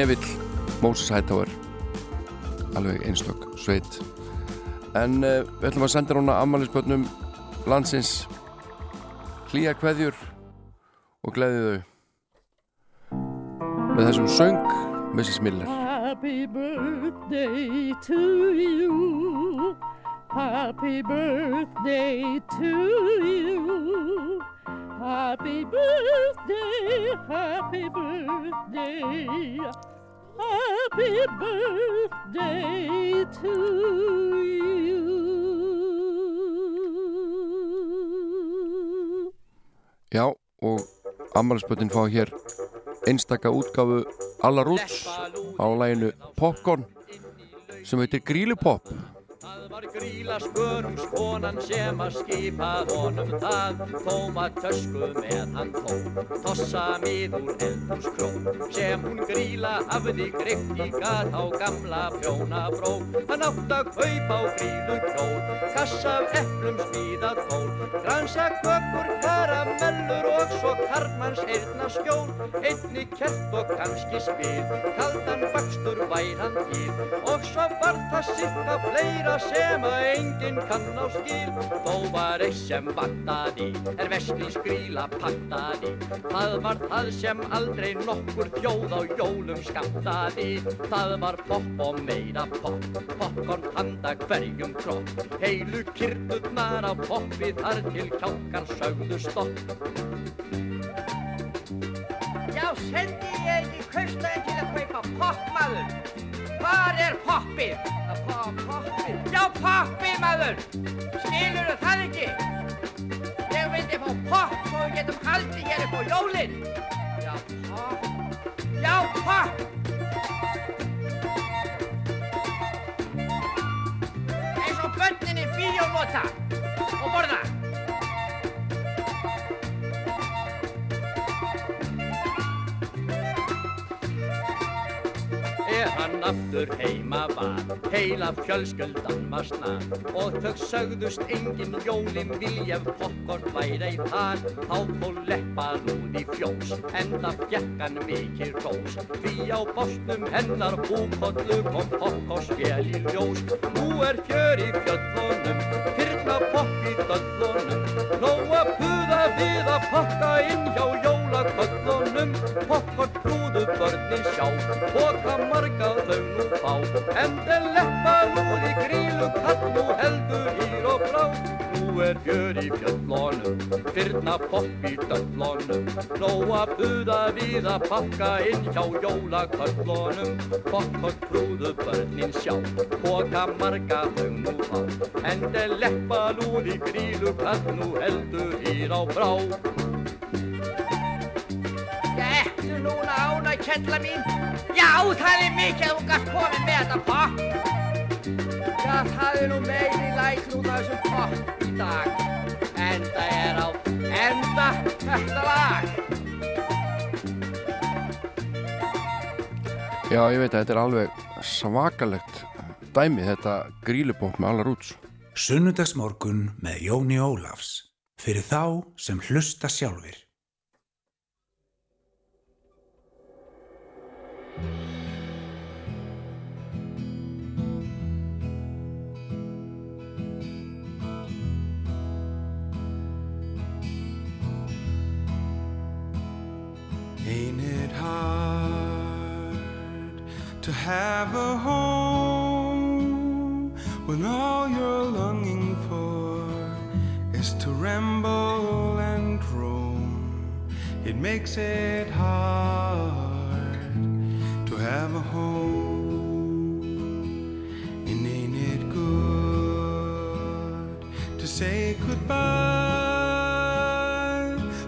Snevill, Moses Hightower alveg einstök sveit en uh, við ætlum að senda núna ammælisbötnum landsins hlýja kveðjur og gleði þau með þessum söng Mrs. Miller Happy birthday to you. Happy birthday to you. Happy birthday, happy birthday. Happy birthday to you. Já, og ammælisböttin fá hér einstaka útgáfu Alla Roots á læginu Popcorn sem heitir Grílupop var gríla skörungskonan sem að skipa honum það. Tóma tösku með hann tó tossa miður eldhúskrón sem hún gríla hafði greitt í gat á gamla prjónabró. Hann átt að kaupa á grílu kjól kassa af eplum smíðað tól. Gransa kökur, karamellur og svo karlmanns eirna skjól. Einni kert og kannski spil kaldan bakstur væran til. Og svo var það sirka fleira sem að enginn kann á skil. Þó var eitt sem vantaði er vestlins gríla pantaði. Það var það sem aldrei nokkur þjóð á jólum skamtaði það var popp og meira popp popcorn handa hverjum kropp. Heilu kyrnurnar á poppi þar til kjálkar sögðu stopp. Já, sendi ég ekki kaustæðin til að kaupa poppmaður? Hvar er poppið? Poppið? Já, poppið maður! Skilur það ekki? Ég vildi fá popp svo við getum haldið hér upp á jólinn. Já, popp. Já, popp! Eins og bönnin í bíónota og borða. Hann aftur heima var. Heila fjölskyldan var snar. Og þau sögðust engin jólin vilja ef popcorn væri í par. Þá fór leppa lúð í fjós enda fjekk hann mikið rós. Því á bostum hennar búkollu kom popcornskjel í ljós. Nú er fjör í fjöllunum fyrna popp í döllunum. Nóg að puða við að pakka inn hjá jólaköllunum. Popcorn trúðu börnin sjá. Boka marga þau nú fá enda leppa lúð í grílu kall nú heldur hýr og brá. Nú er fjör í fjöllunum fyrna popp í döllunum. Nóg að puða við að pakka inn hjá jólaköllunum. Popcorn trúðu börnin sjá. Boka marga þau nú fá enda leppa lúð í grílu kall nú heldur hýr á brá ertu núna ána, kella mín? Já, það er mikið að þú gast komið með þetta popp. Já, það er nú meiri læk af þessum popp í dag. Enda er á enda þetta lag. Já, ég veit að þetta er alveg svakalegt dæmi þetta Grílupop með Alla Roots Sunnudagsmorgun með Jóni Ólafs fyrir þá sem hlusta sjálfir. Have a home when all you're longing for is to ramble and roam? It makes it hard to have a home. And ain't it good to say goodbye?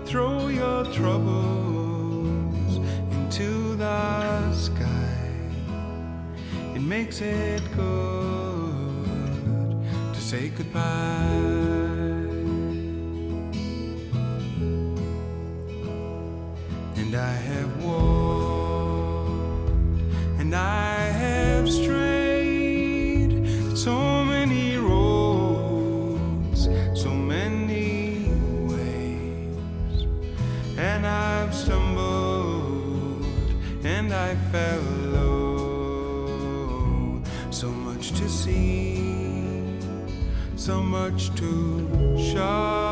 Throw your troubles into the sky. It makes it good to say goodbye. And I have walked and I have strayed so many roads, so many ways, and I've stumbled and I fell low. So much to see, so much to show,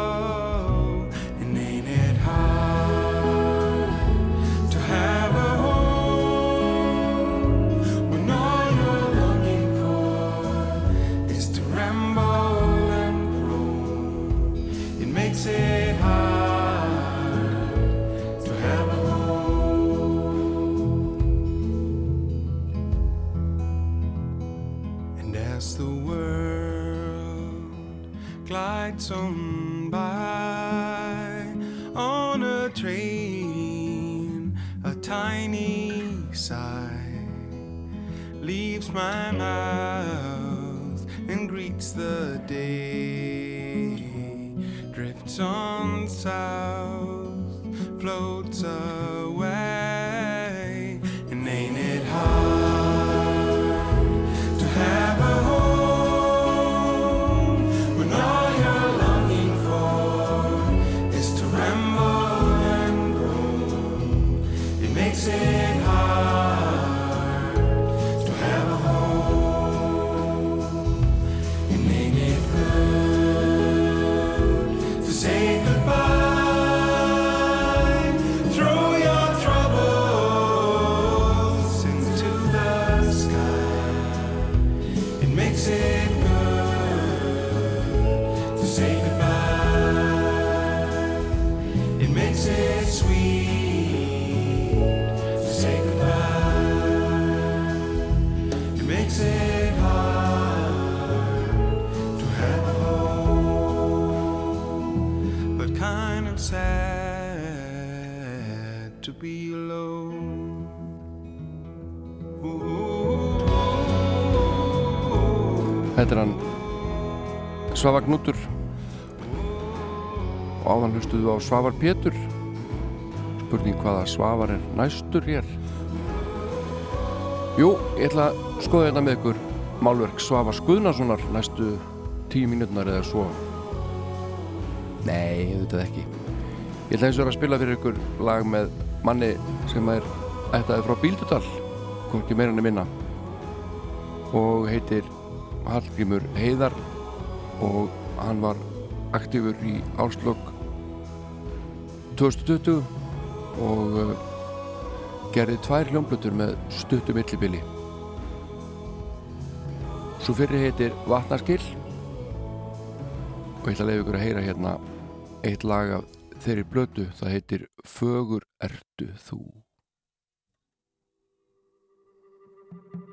Svavar Knútur. Og áðan hlustuðu á Svavar Pétur. Spurning hvaða Svavar er næstur hér. Jú, ég ætla að skoða þetta með ykkur málverk Svavars Guðnasonar næstu tíu mínútnar eða svo. Nei, þetta ekki. Ég ætla eins og að spila fyrir ykkur lag með manni sem er ættaði frá Bíldudal hvorki meira enn minna og heitir Hallgrímur Heiðar og hann var aktífur í áslokk 2020 og uh, gerði tvær hljómblutur með stuttu millibili. Svo fyrir heitir Vatnaskill og ég ætla að leiða ykkur að heyra hérna eitt lag af þeirri blötu það heitir Fögur ertu þú? Laus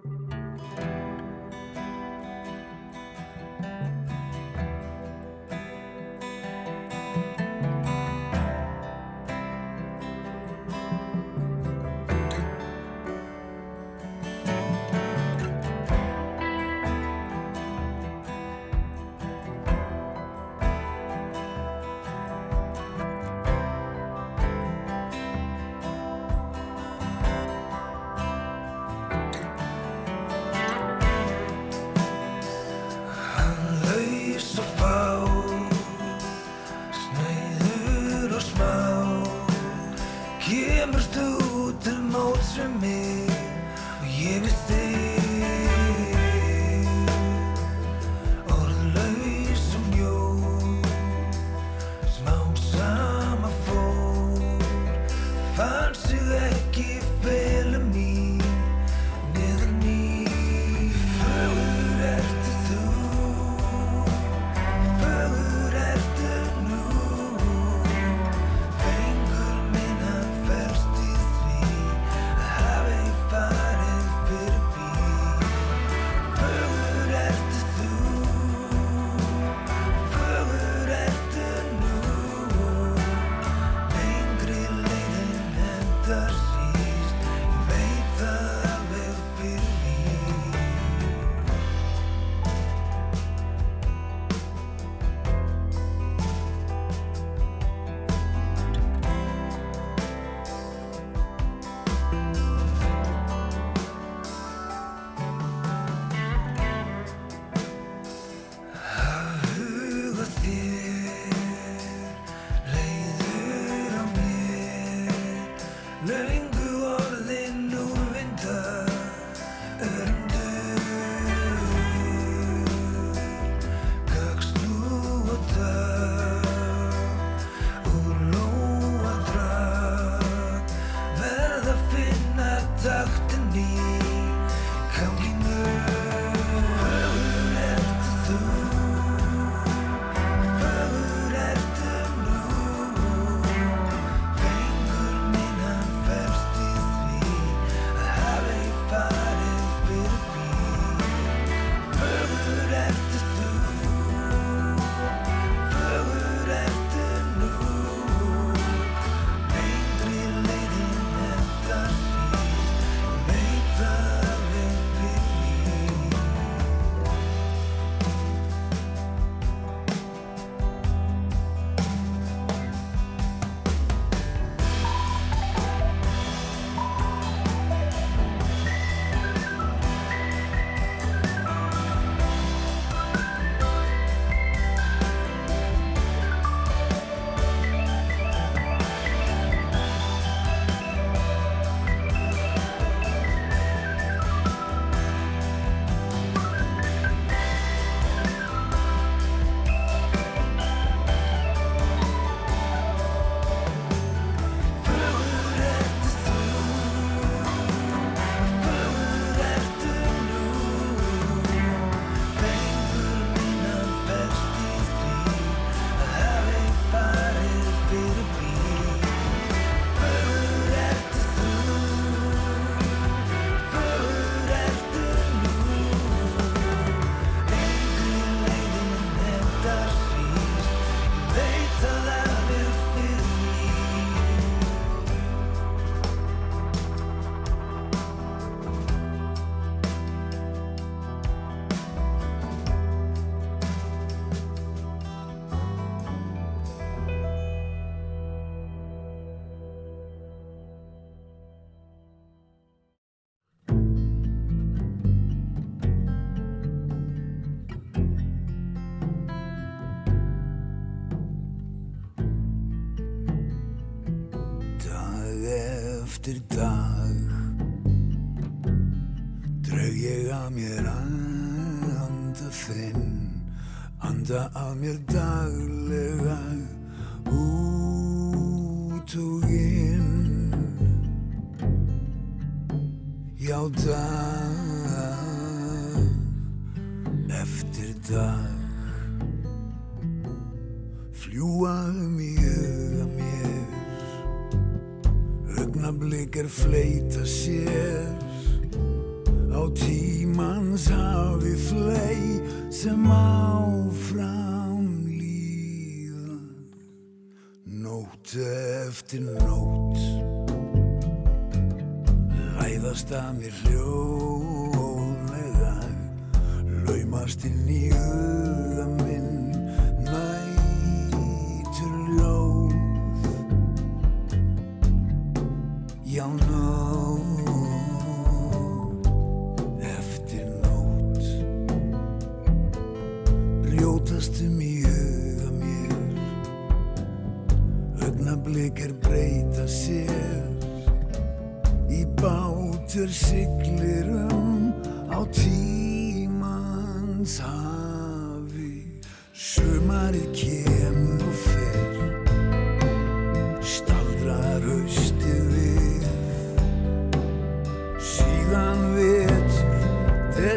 down.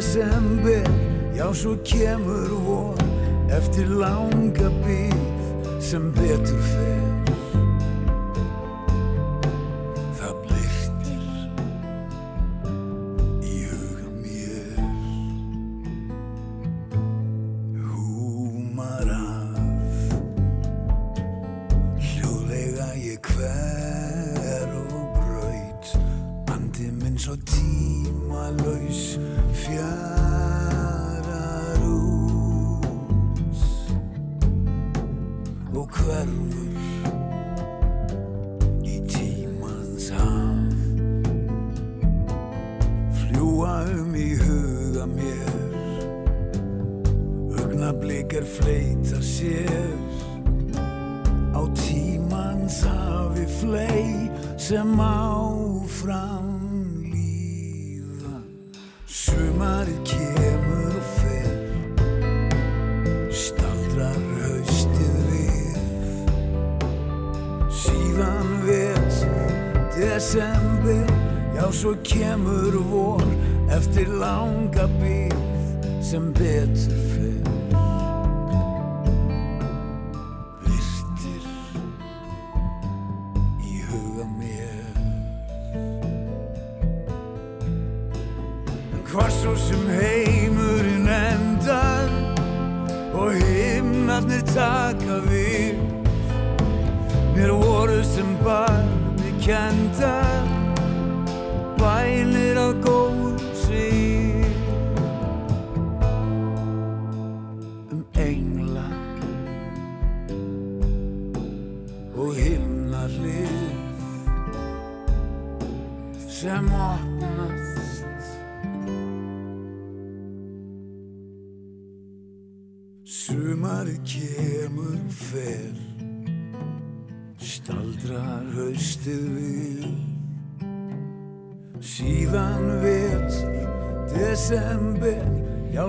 desember. Já, svo kemur vor Eftir langa bíð sem betur fer.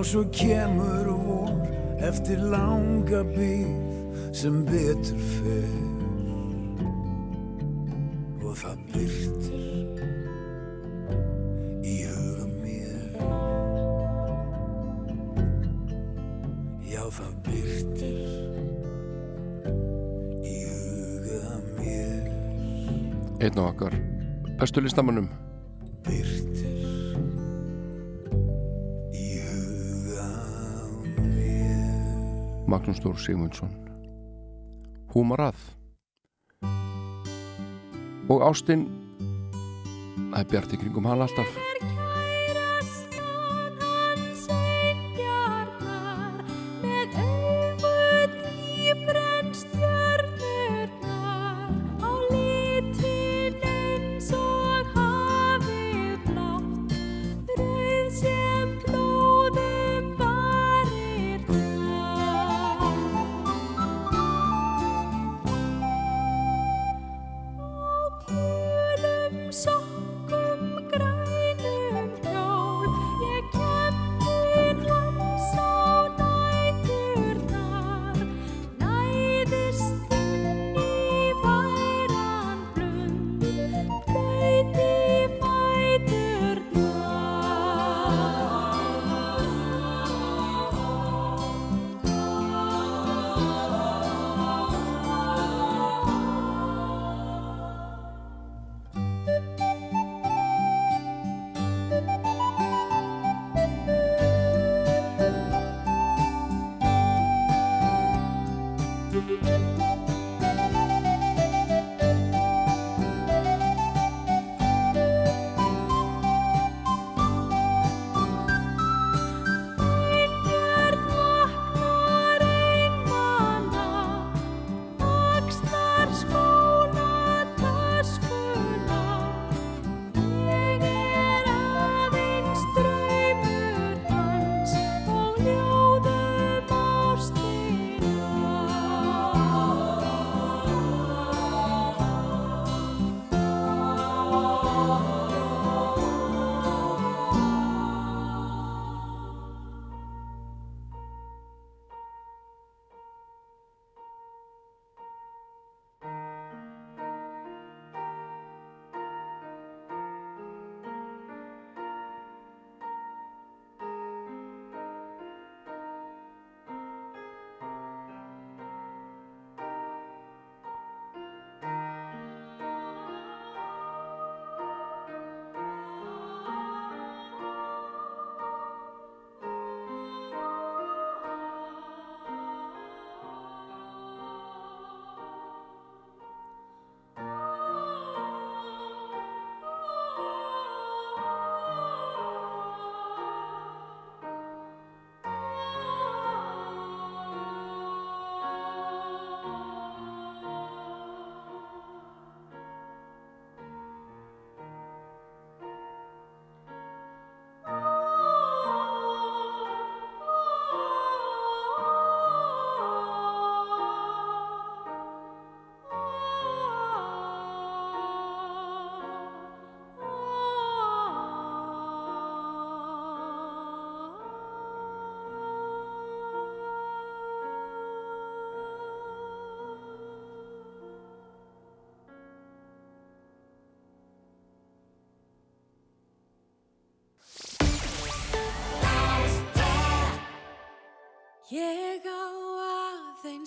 svo kemur vor eftir langa bíð sem betur fer. Og það byrtir í huga mér. Já það byrtir í huga mér. Einn og akkar bestu listamannum Magnús Dór Sigmundsson. Húmarað. Og Ástinn Það er bjart í kringum hann alltaf.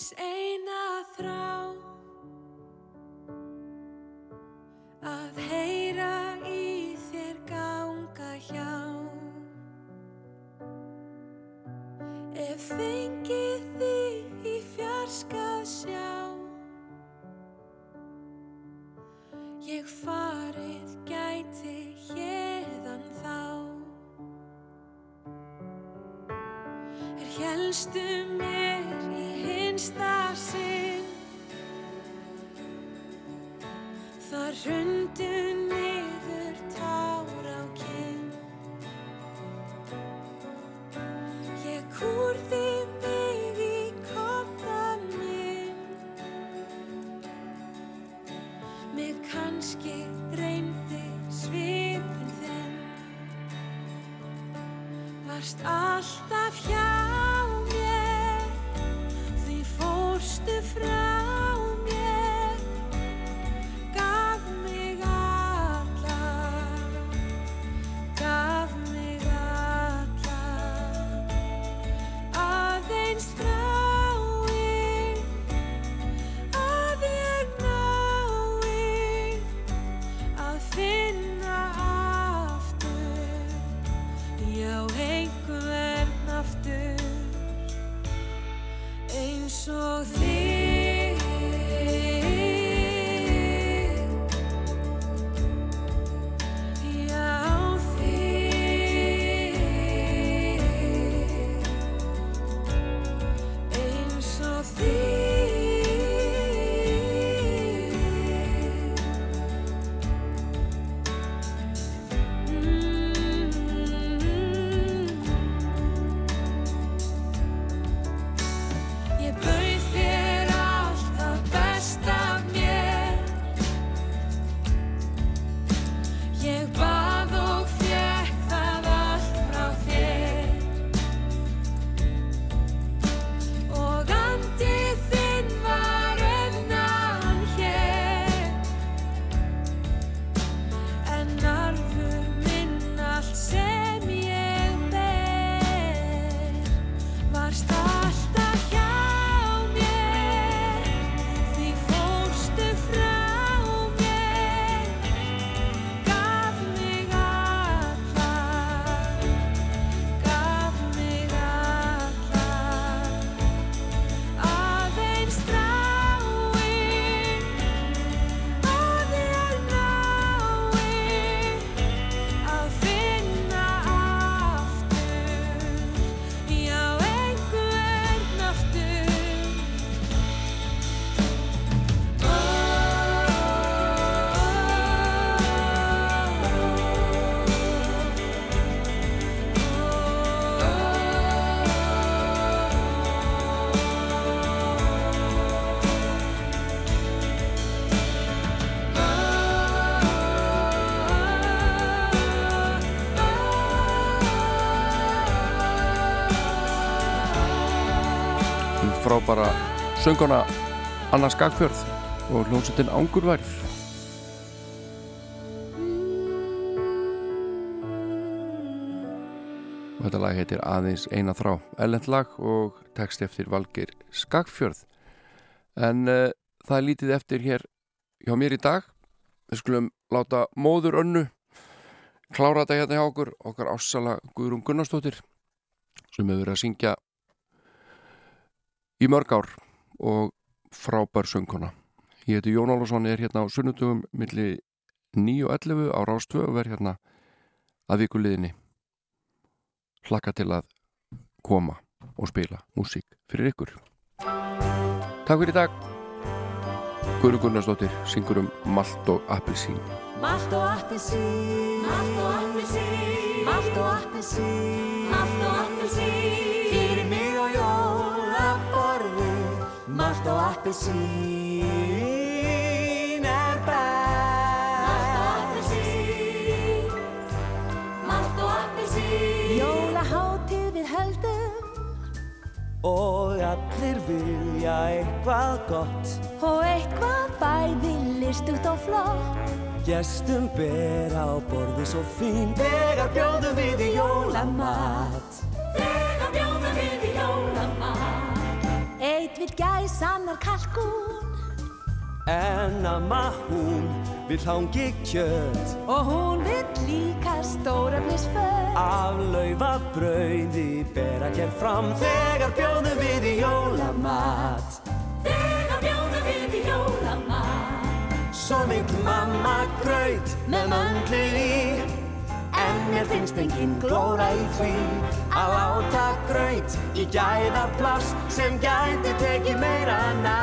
Aðeins eina þrá. Að heyra í þér ganga hjá. Ef fengið þig í fjarskað sjá. Ég farið gæti hérðan þá. Er helstu mér frábara sönguna Anna Skagfjörð og hljómsveitin Angurværð. Og þetta lag heitir aðeins eina þrá. Ellend lag og text eftir Valgir Skagfjörð. En uh, það er lítið eftir hér hjá mér í dag. Við skulum láta móður önnu klára þetta hérna hjá okkur okkar ásala Guðrún Gunnarsdóttir sem hefur verið að syngja í mörg ár og frábær söngkona. Ég heiti Jón Álvarsson, er hérna á sunnutugum milli 9 og 11 á Rástvö og verð hérna að vikuliðinni hlakka til að koma og spila músík fyrir ykkur. Takk fyrir í dag. Guðrún Gunnarsdóttir syngur um Malt og Appelsín. Malt og appelsín Malt og appelsín Malt og appelsín Malt og appelsín Malt og appelsín er best Malt og appelsín Malt og appelsín Jólaháttíð við höldum Og allir vilja eitthvað gott. Og eitthvað bæði listugt og flott. Gestum ber á borði svo fín. Þegar bjóðum við í jólamat. Þegar bjóðum við í jólamat Eitt vill gæs, annar kalkún. En amma hún vill hangi kjöt Og hún vill líka stóra blissföt Af laufa brauði ber að gerð fram Þegar bjóðum við í jólamat. Þegar bjóðum við í jólamat. Svo vill mamma graut með mandli í En mér finnst engin glóra í því Að láta graut í gæðapláss Sem gæti tekið meira ná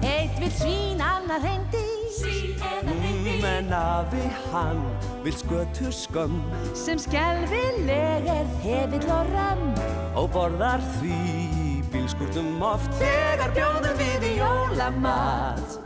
Eitt vill svín, annar reyndi Svín eða reyndi Men afi hann vill skötu skömm. Sem skelfileg er þefill og römm. Og borðar því bílskurtum oft. Þegar bjóðum við í jólamat